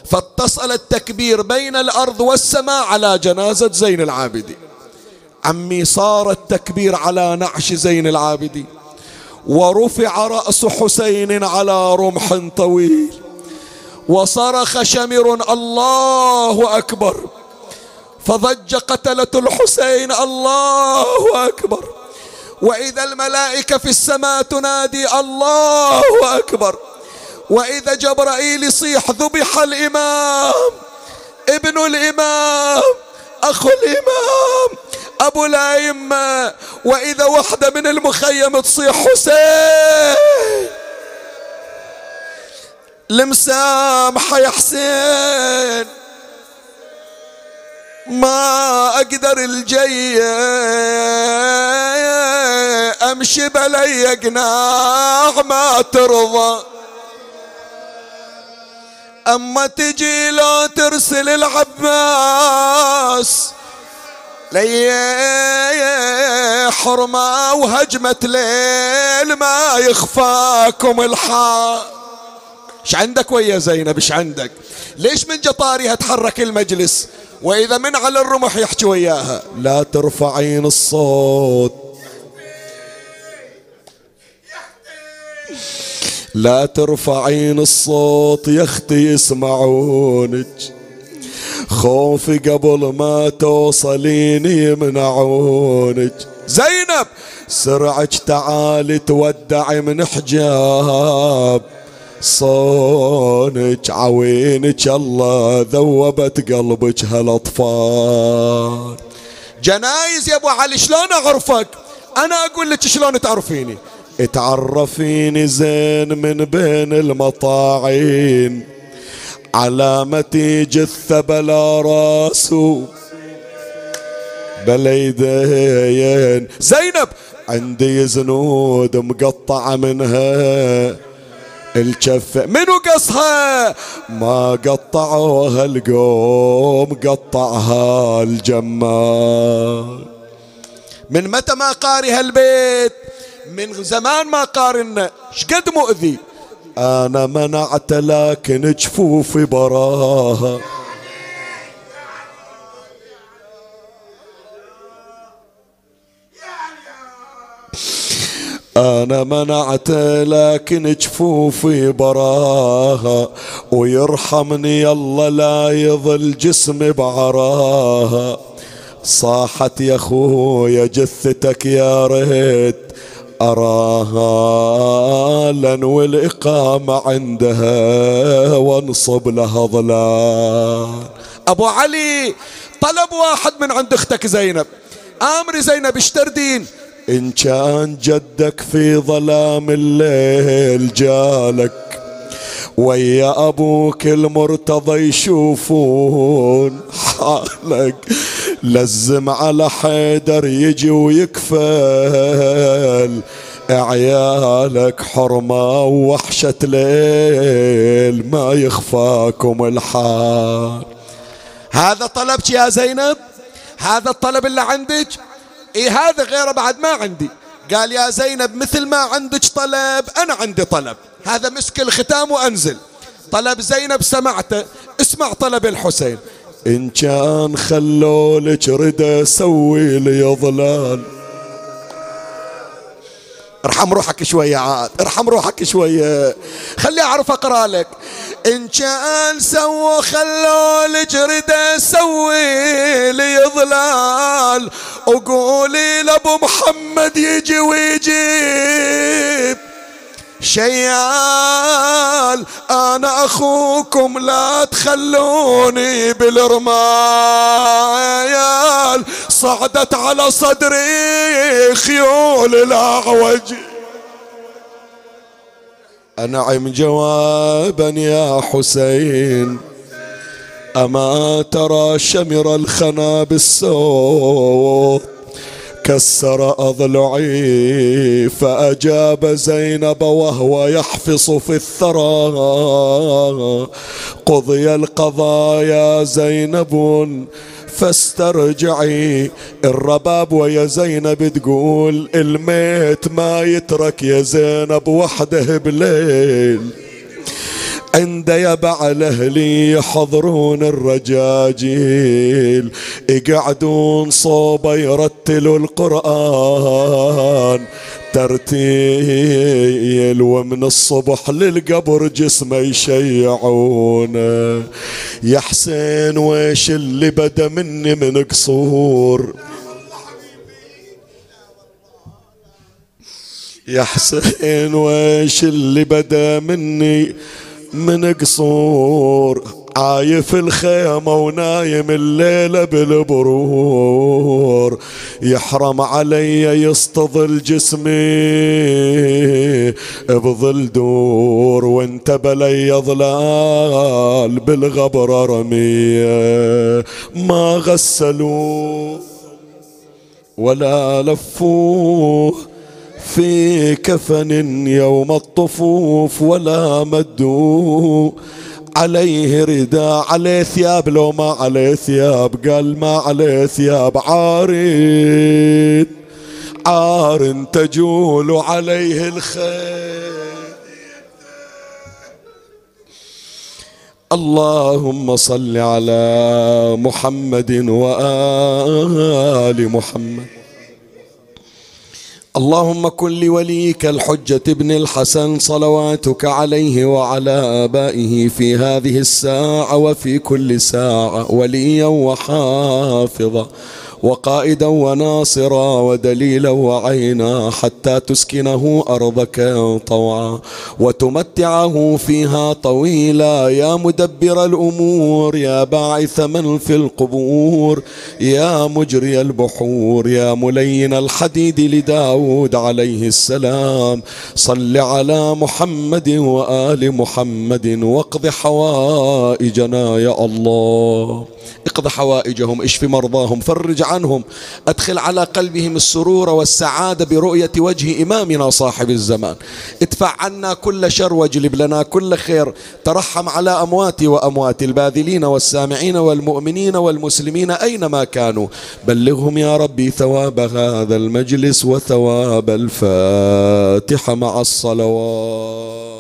فاتصل التكبير بين الأرض والسماء على جنازة زين العابدين. عمي صار التكبير على نعش زين العابدين. ورفع رأس حسين على رمح طويل. وصرخ شمر الله أكبر. فضج قتلة الحسين الله أكبر. وإذا الملائكة في السماء تنادي الله أكبر. وإذا جبرائيل يصيح ذبح الإمام. ابن الإمام. أخو الإمام أبو الأئمة وإذا وحدة من المخيم تصيح حسين. المسامحة يا حسين. ما أقدر الجية أمشي بلي قناع ما ترضى. أما تجي لو ترسل العباس. لي حرمة وهجمة ليل ما يخفاكم الحال. إيش عندك ويا زينب؟ إيش عندك؟ ليش من جطارها تحرك المجلس وإذا من على الرمح يحكي وياها؟ لا ترفعين الصوت. لا ترفعين الصوت يا أختي يسمعونك. خوفي قبل ما توصلين يمنعونك. زينب سرعك تعالي تودعي من حجاب. صونك عوينك الله ذوبت قلبك هالأطفال. جنايز يا أبو علي شلون أعرفك؟ أنا أقول لك شلون تعرفيني. تعرفيني زين من بين المطاعين علامتي جثة بلا راس. بليدين. زينب! عندي زنود مقطعة منها. الكفة منو قصها؟ ما قطعوها القوم قطعها الجمال. من متى ما قاري هالبيت؟ من زمان ما قارنا. شقد مؤذي. أنا منعت لكن جفوفي براها. أنا منعت لكن جفوفي براها. ويرحمني الله لا يظل جسمي بعراها. صاحت يا خويا جثتك يا ريت أراها لنوي الإقامة عندها وانصب لها ظلال. أبو علي طلب واحد من عند أختك زينب. آمري زينب اشتردين إن كان جدك في ظلام الليل جالك ويا أبوك المرتضى يشوفون حالك. لزم على حيدر يجي ويكفل. عيالك حرمة ووحشة ليل ما يخفاكم الحال. هذا طلبك يا زينب؟ هذا الطلب اللي عندك؟ اي هذا غيره بعد ما عندي. قال يا زينب مثل ما عندك طلب أنا عندي طلب. هذا مسك الختام وأنزل. طلب زينب سمعته. اسمع طلب الحسين. إن كان خلولك رد سوي لي ظلال. ارحم روحك شوية عاد ارحم روحك شوية. خلي أعرف أقرأ لك. إن كان سووا خلولك رد سوي لي ظلال. وقولي لأبو محمد يجي ويجيب. شيال أنا أخوكم لا تخلوني بالرمايال صعدت على صدري خيول الأعوج. أنعم جوابا يا حسين. أما ترى شمر الخنا بالصوت كسر أضلعي فأجاب زينب وهو يحفص في الثرى. قضي القضاء يا زينب فاسترجعي. الرباب ويا زينب تقول الميت ما يترك يا زينب وحده بليل. عند يبع الاهلي يحضرون الرجاجيل. يقعدون صوبة يرتلوا القرآن. ترتيل ومن الصبح للقبر جسمه يشيعونه يا حسين ويش اللي بدأ مني من قصور؟ يا حسين ويش اللي بدأ مني من قصور عايف الخيمة ونايم الليلة بالبرور. يحرم علي يستظل جسمي بظل دور وانت بلي ظلال بالغبر رمية ما غسلوه ولا لفوه في كفن يوم الطفوف ولا مدوا عليه رداء عليه ثياب لو ما عليه ثياب قال ما عليه ثياب عار عار تجول عليه الخير. اللهم صل على محمد وآل محمد. اللهم كن لوليك الحجة ابن الحسن صلواتك عليه وعلى آبائه في هذه الساعة وفي كل ساعة وليا وحافظا. وقائدا وناصرا ودليلا وعينا حتى تسكنه أرضك طوعا وتمتعه فيها طويلا. يا مدبر الأمور يا باعث من في القبور. يا مجري البحور يا ملين الحديد لداود عليه السلام. صل على محمد وآل محمد واقض حوائجنا يا الله. اقض حوائجهم اشف مرضاهم فرج عنهم. أدخل على قلبهم السرور والسعادة برؤية وجه إمامنا صاحب الزمان. ادفع عنا كل شر واجلب لنا كل خير. ترحم على أمواتي وأموات الباذلين والسامعين والمؤمنين والمسلمين أينما كانوا. بلغهم يا ربي ثواب هذا المجلس وثواب الفاتحة مع الصلوات.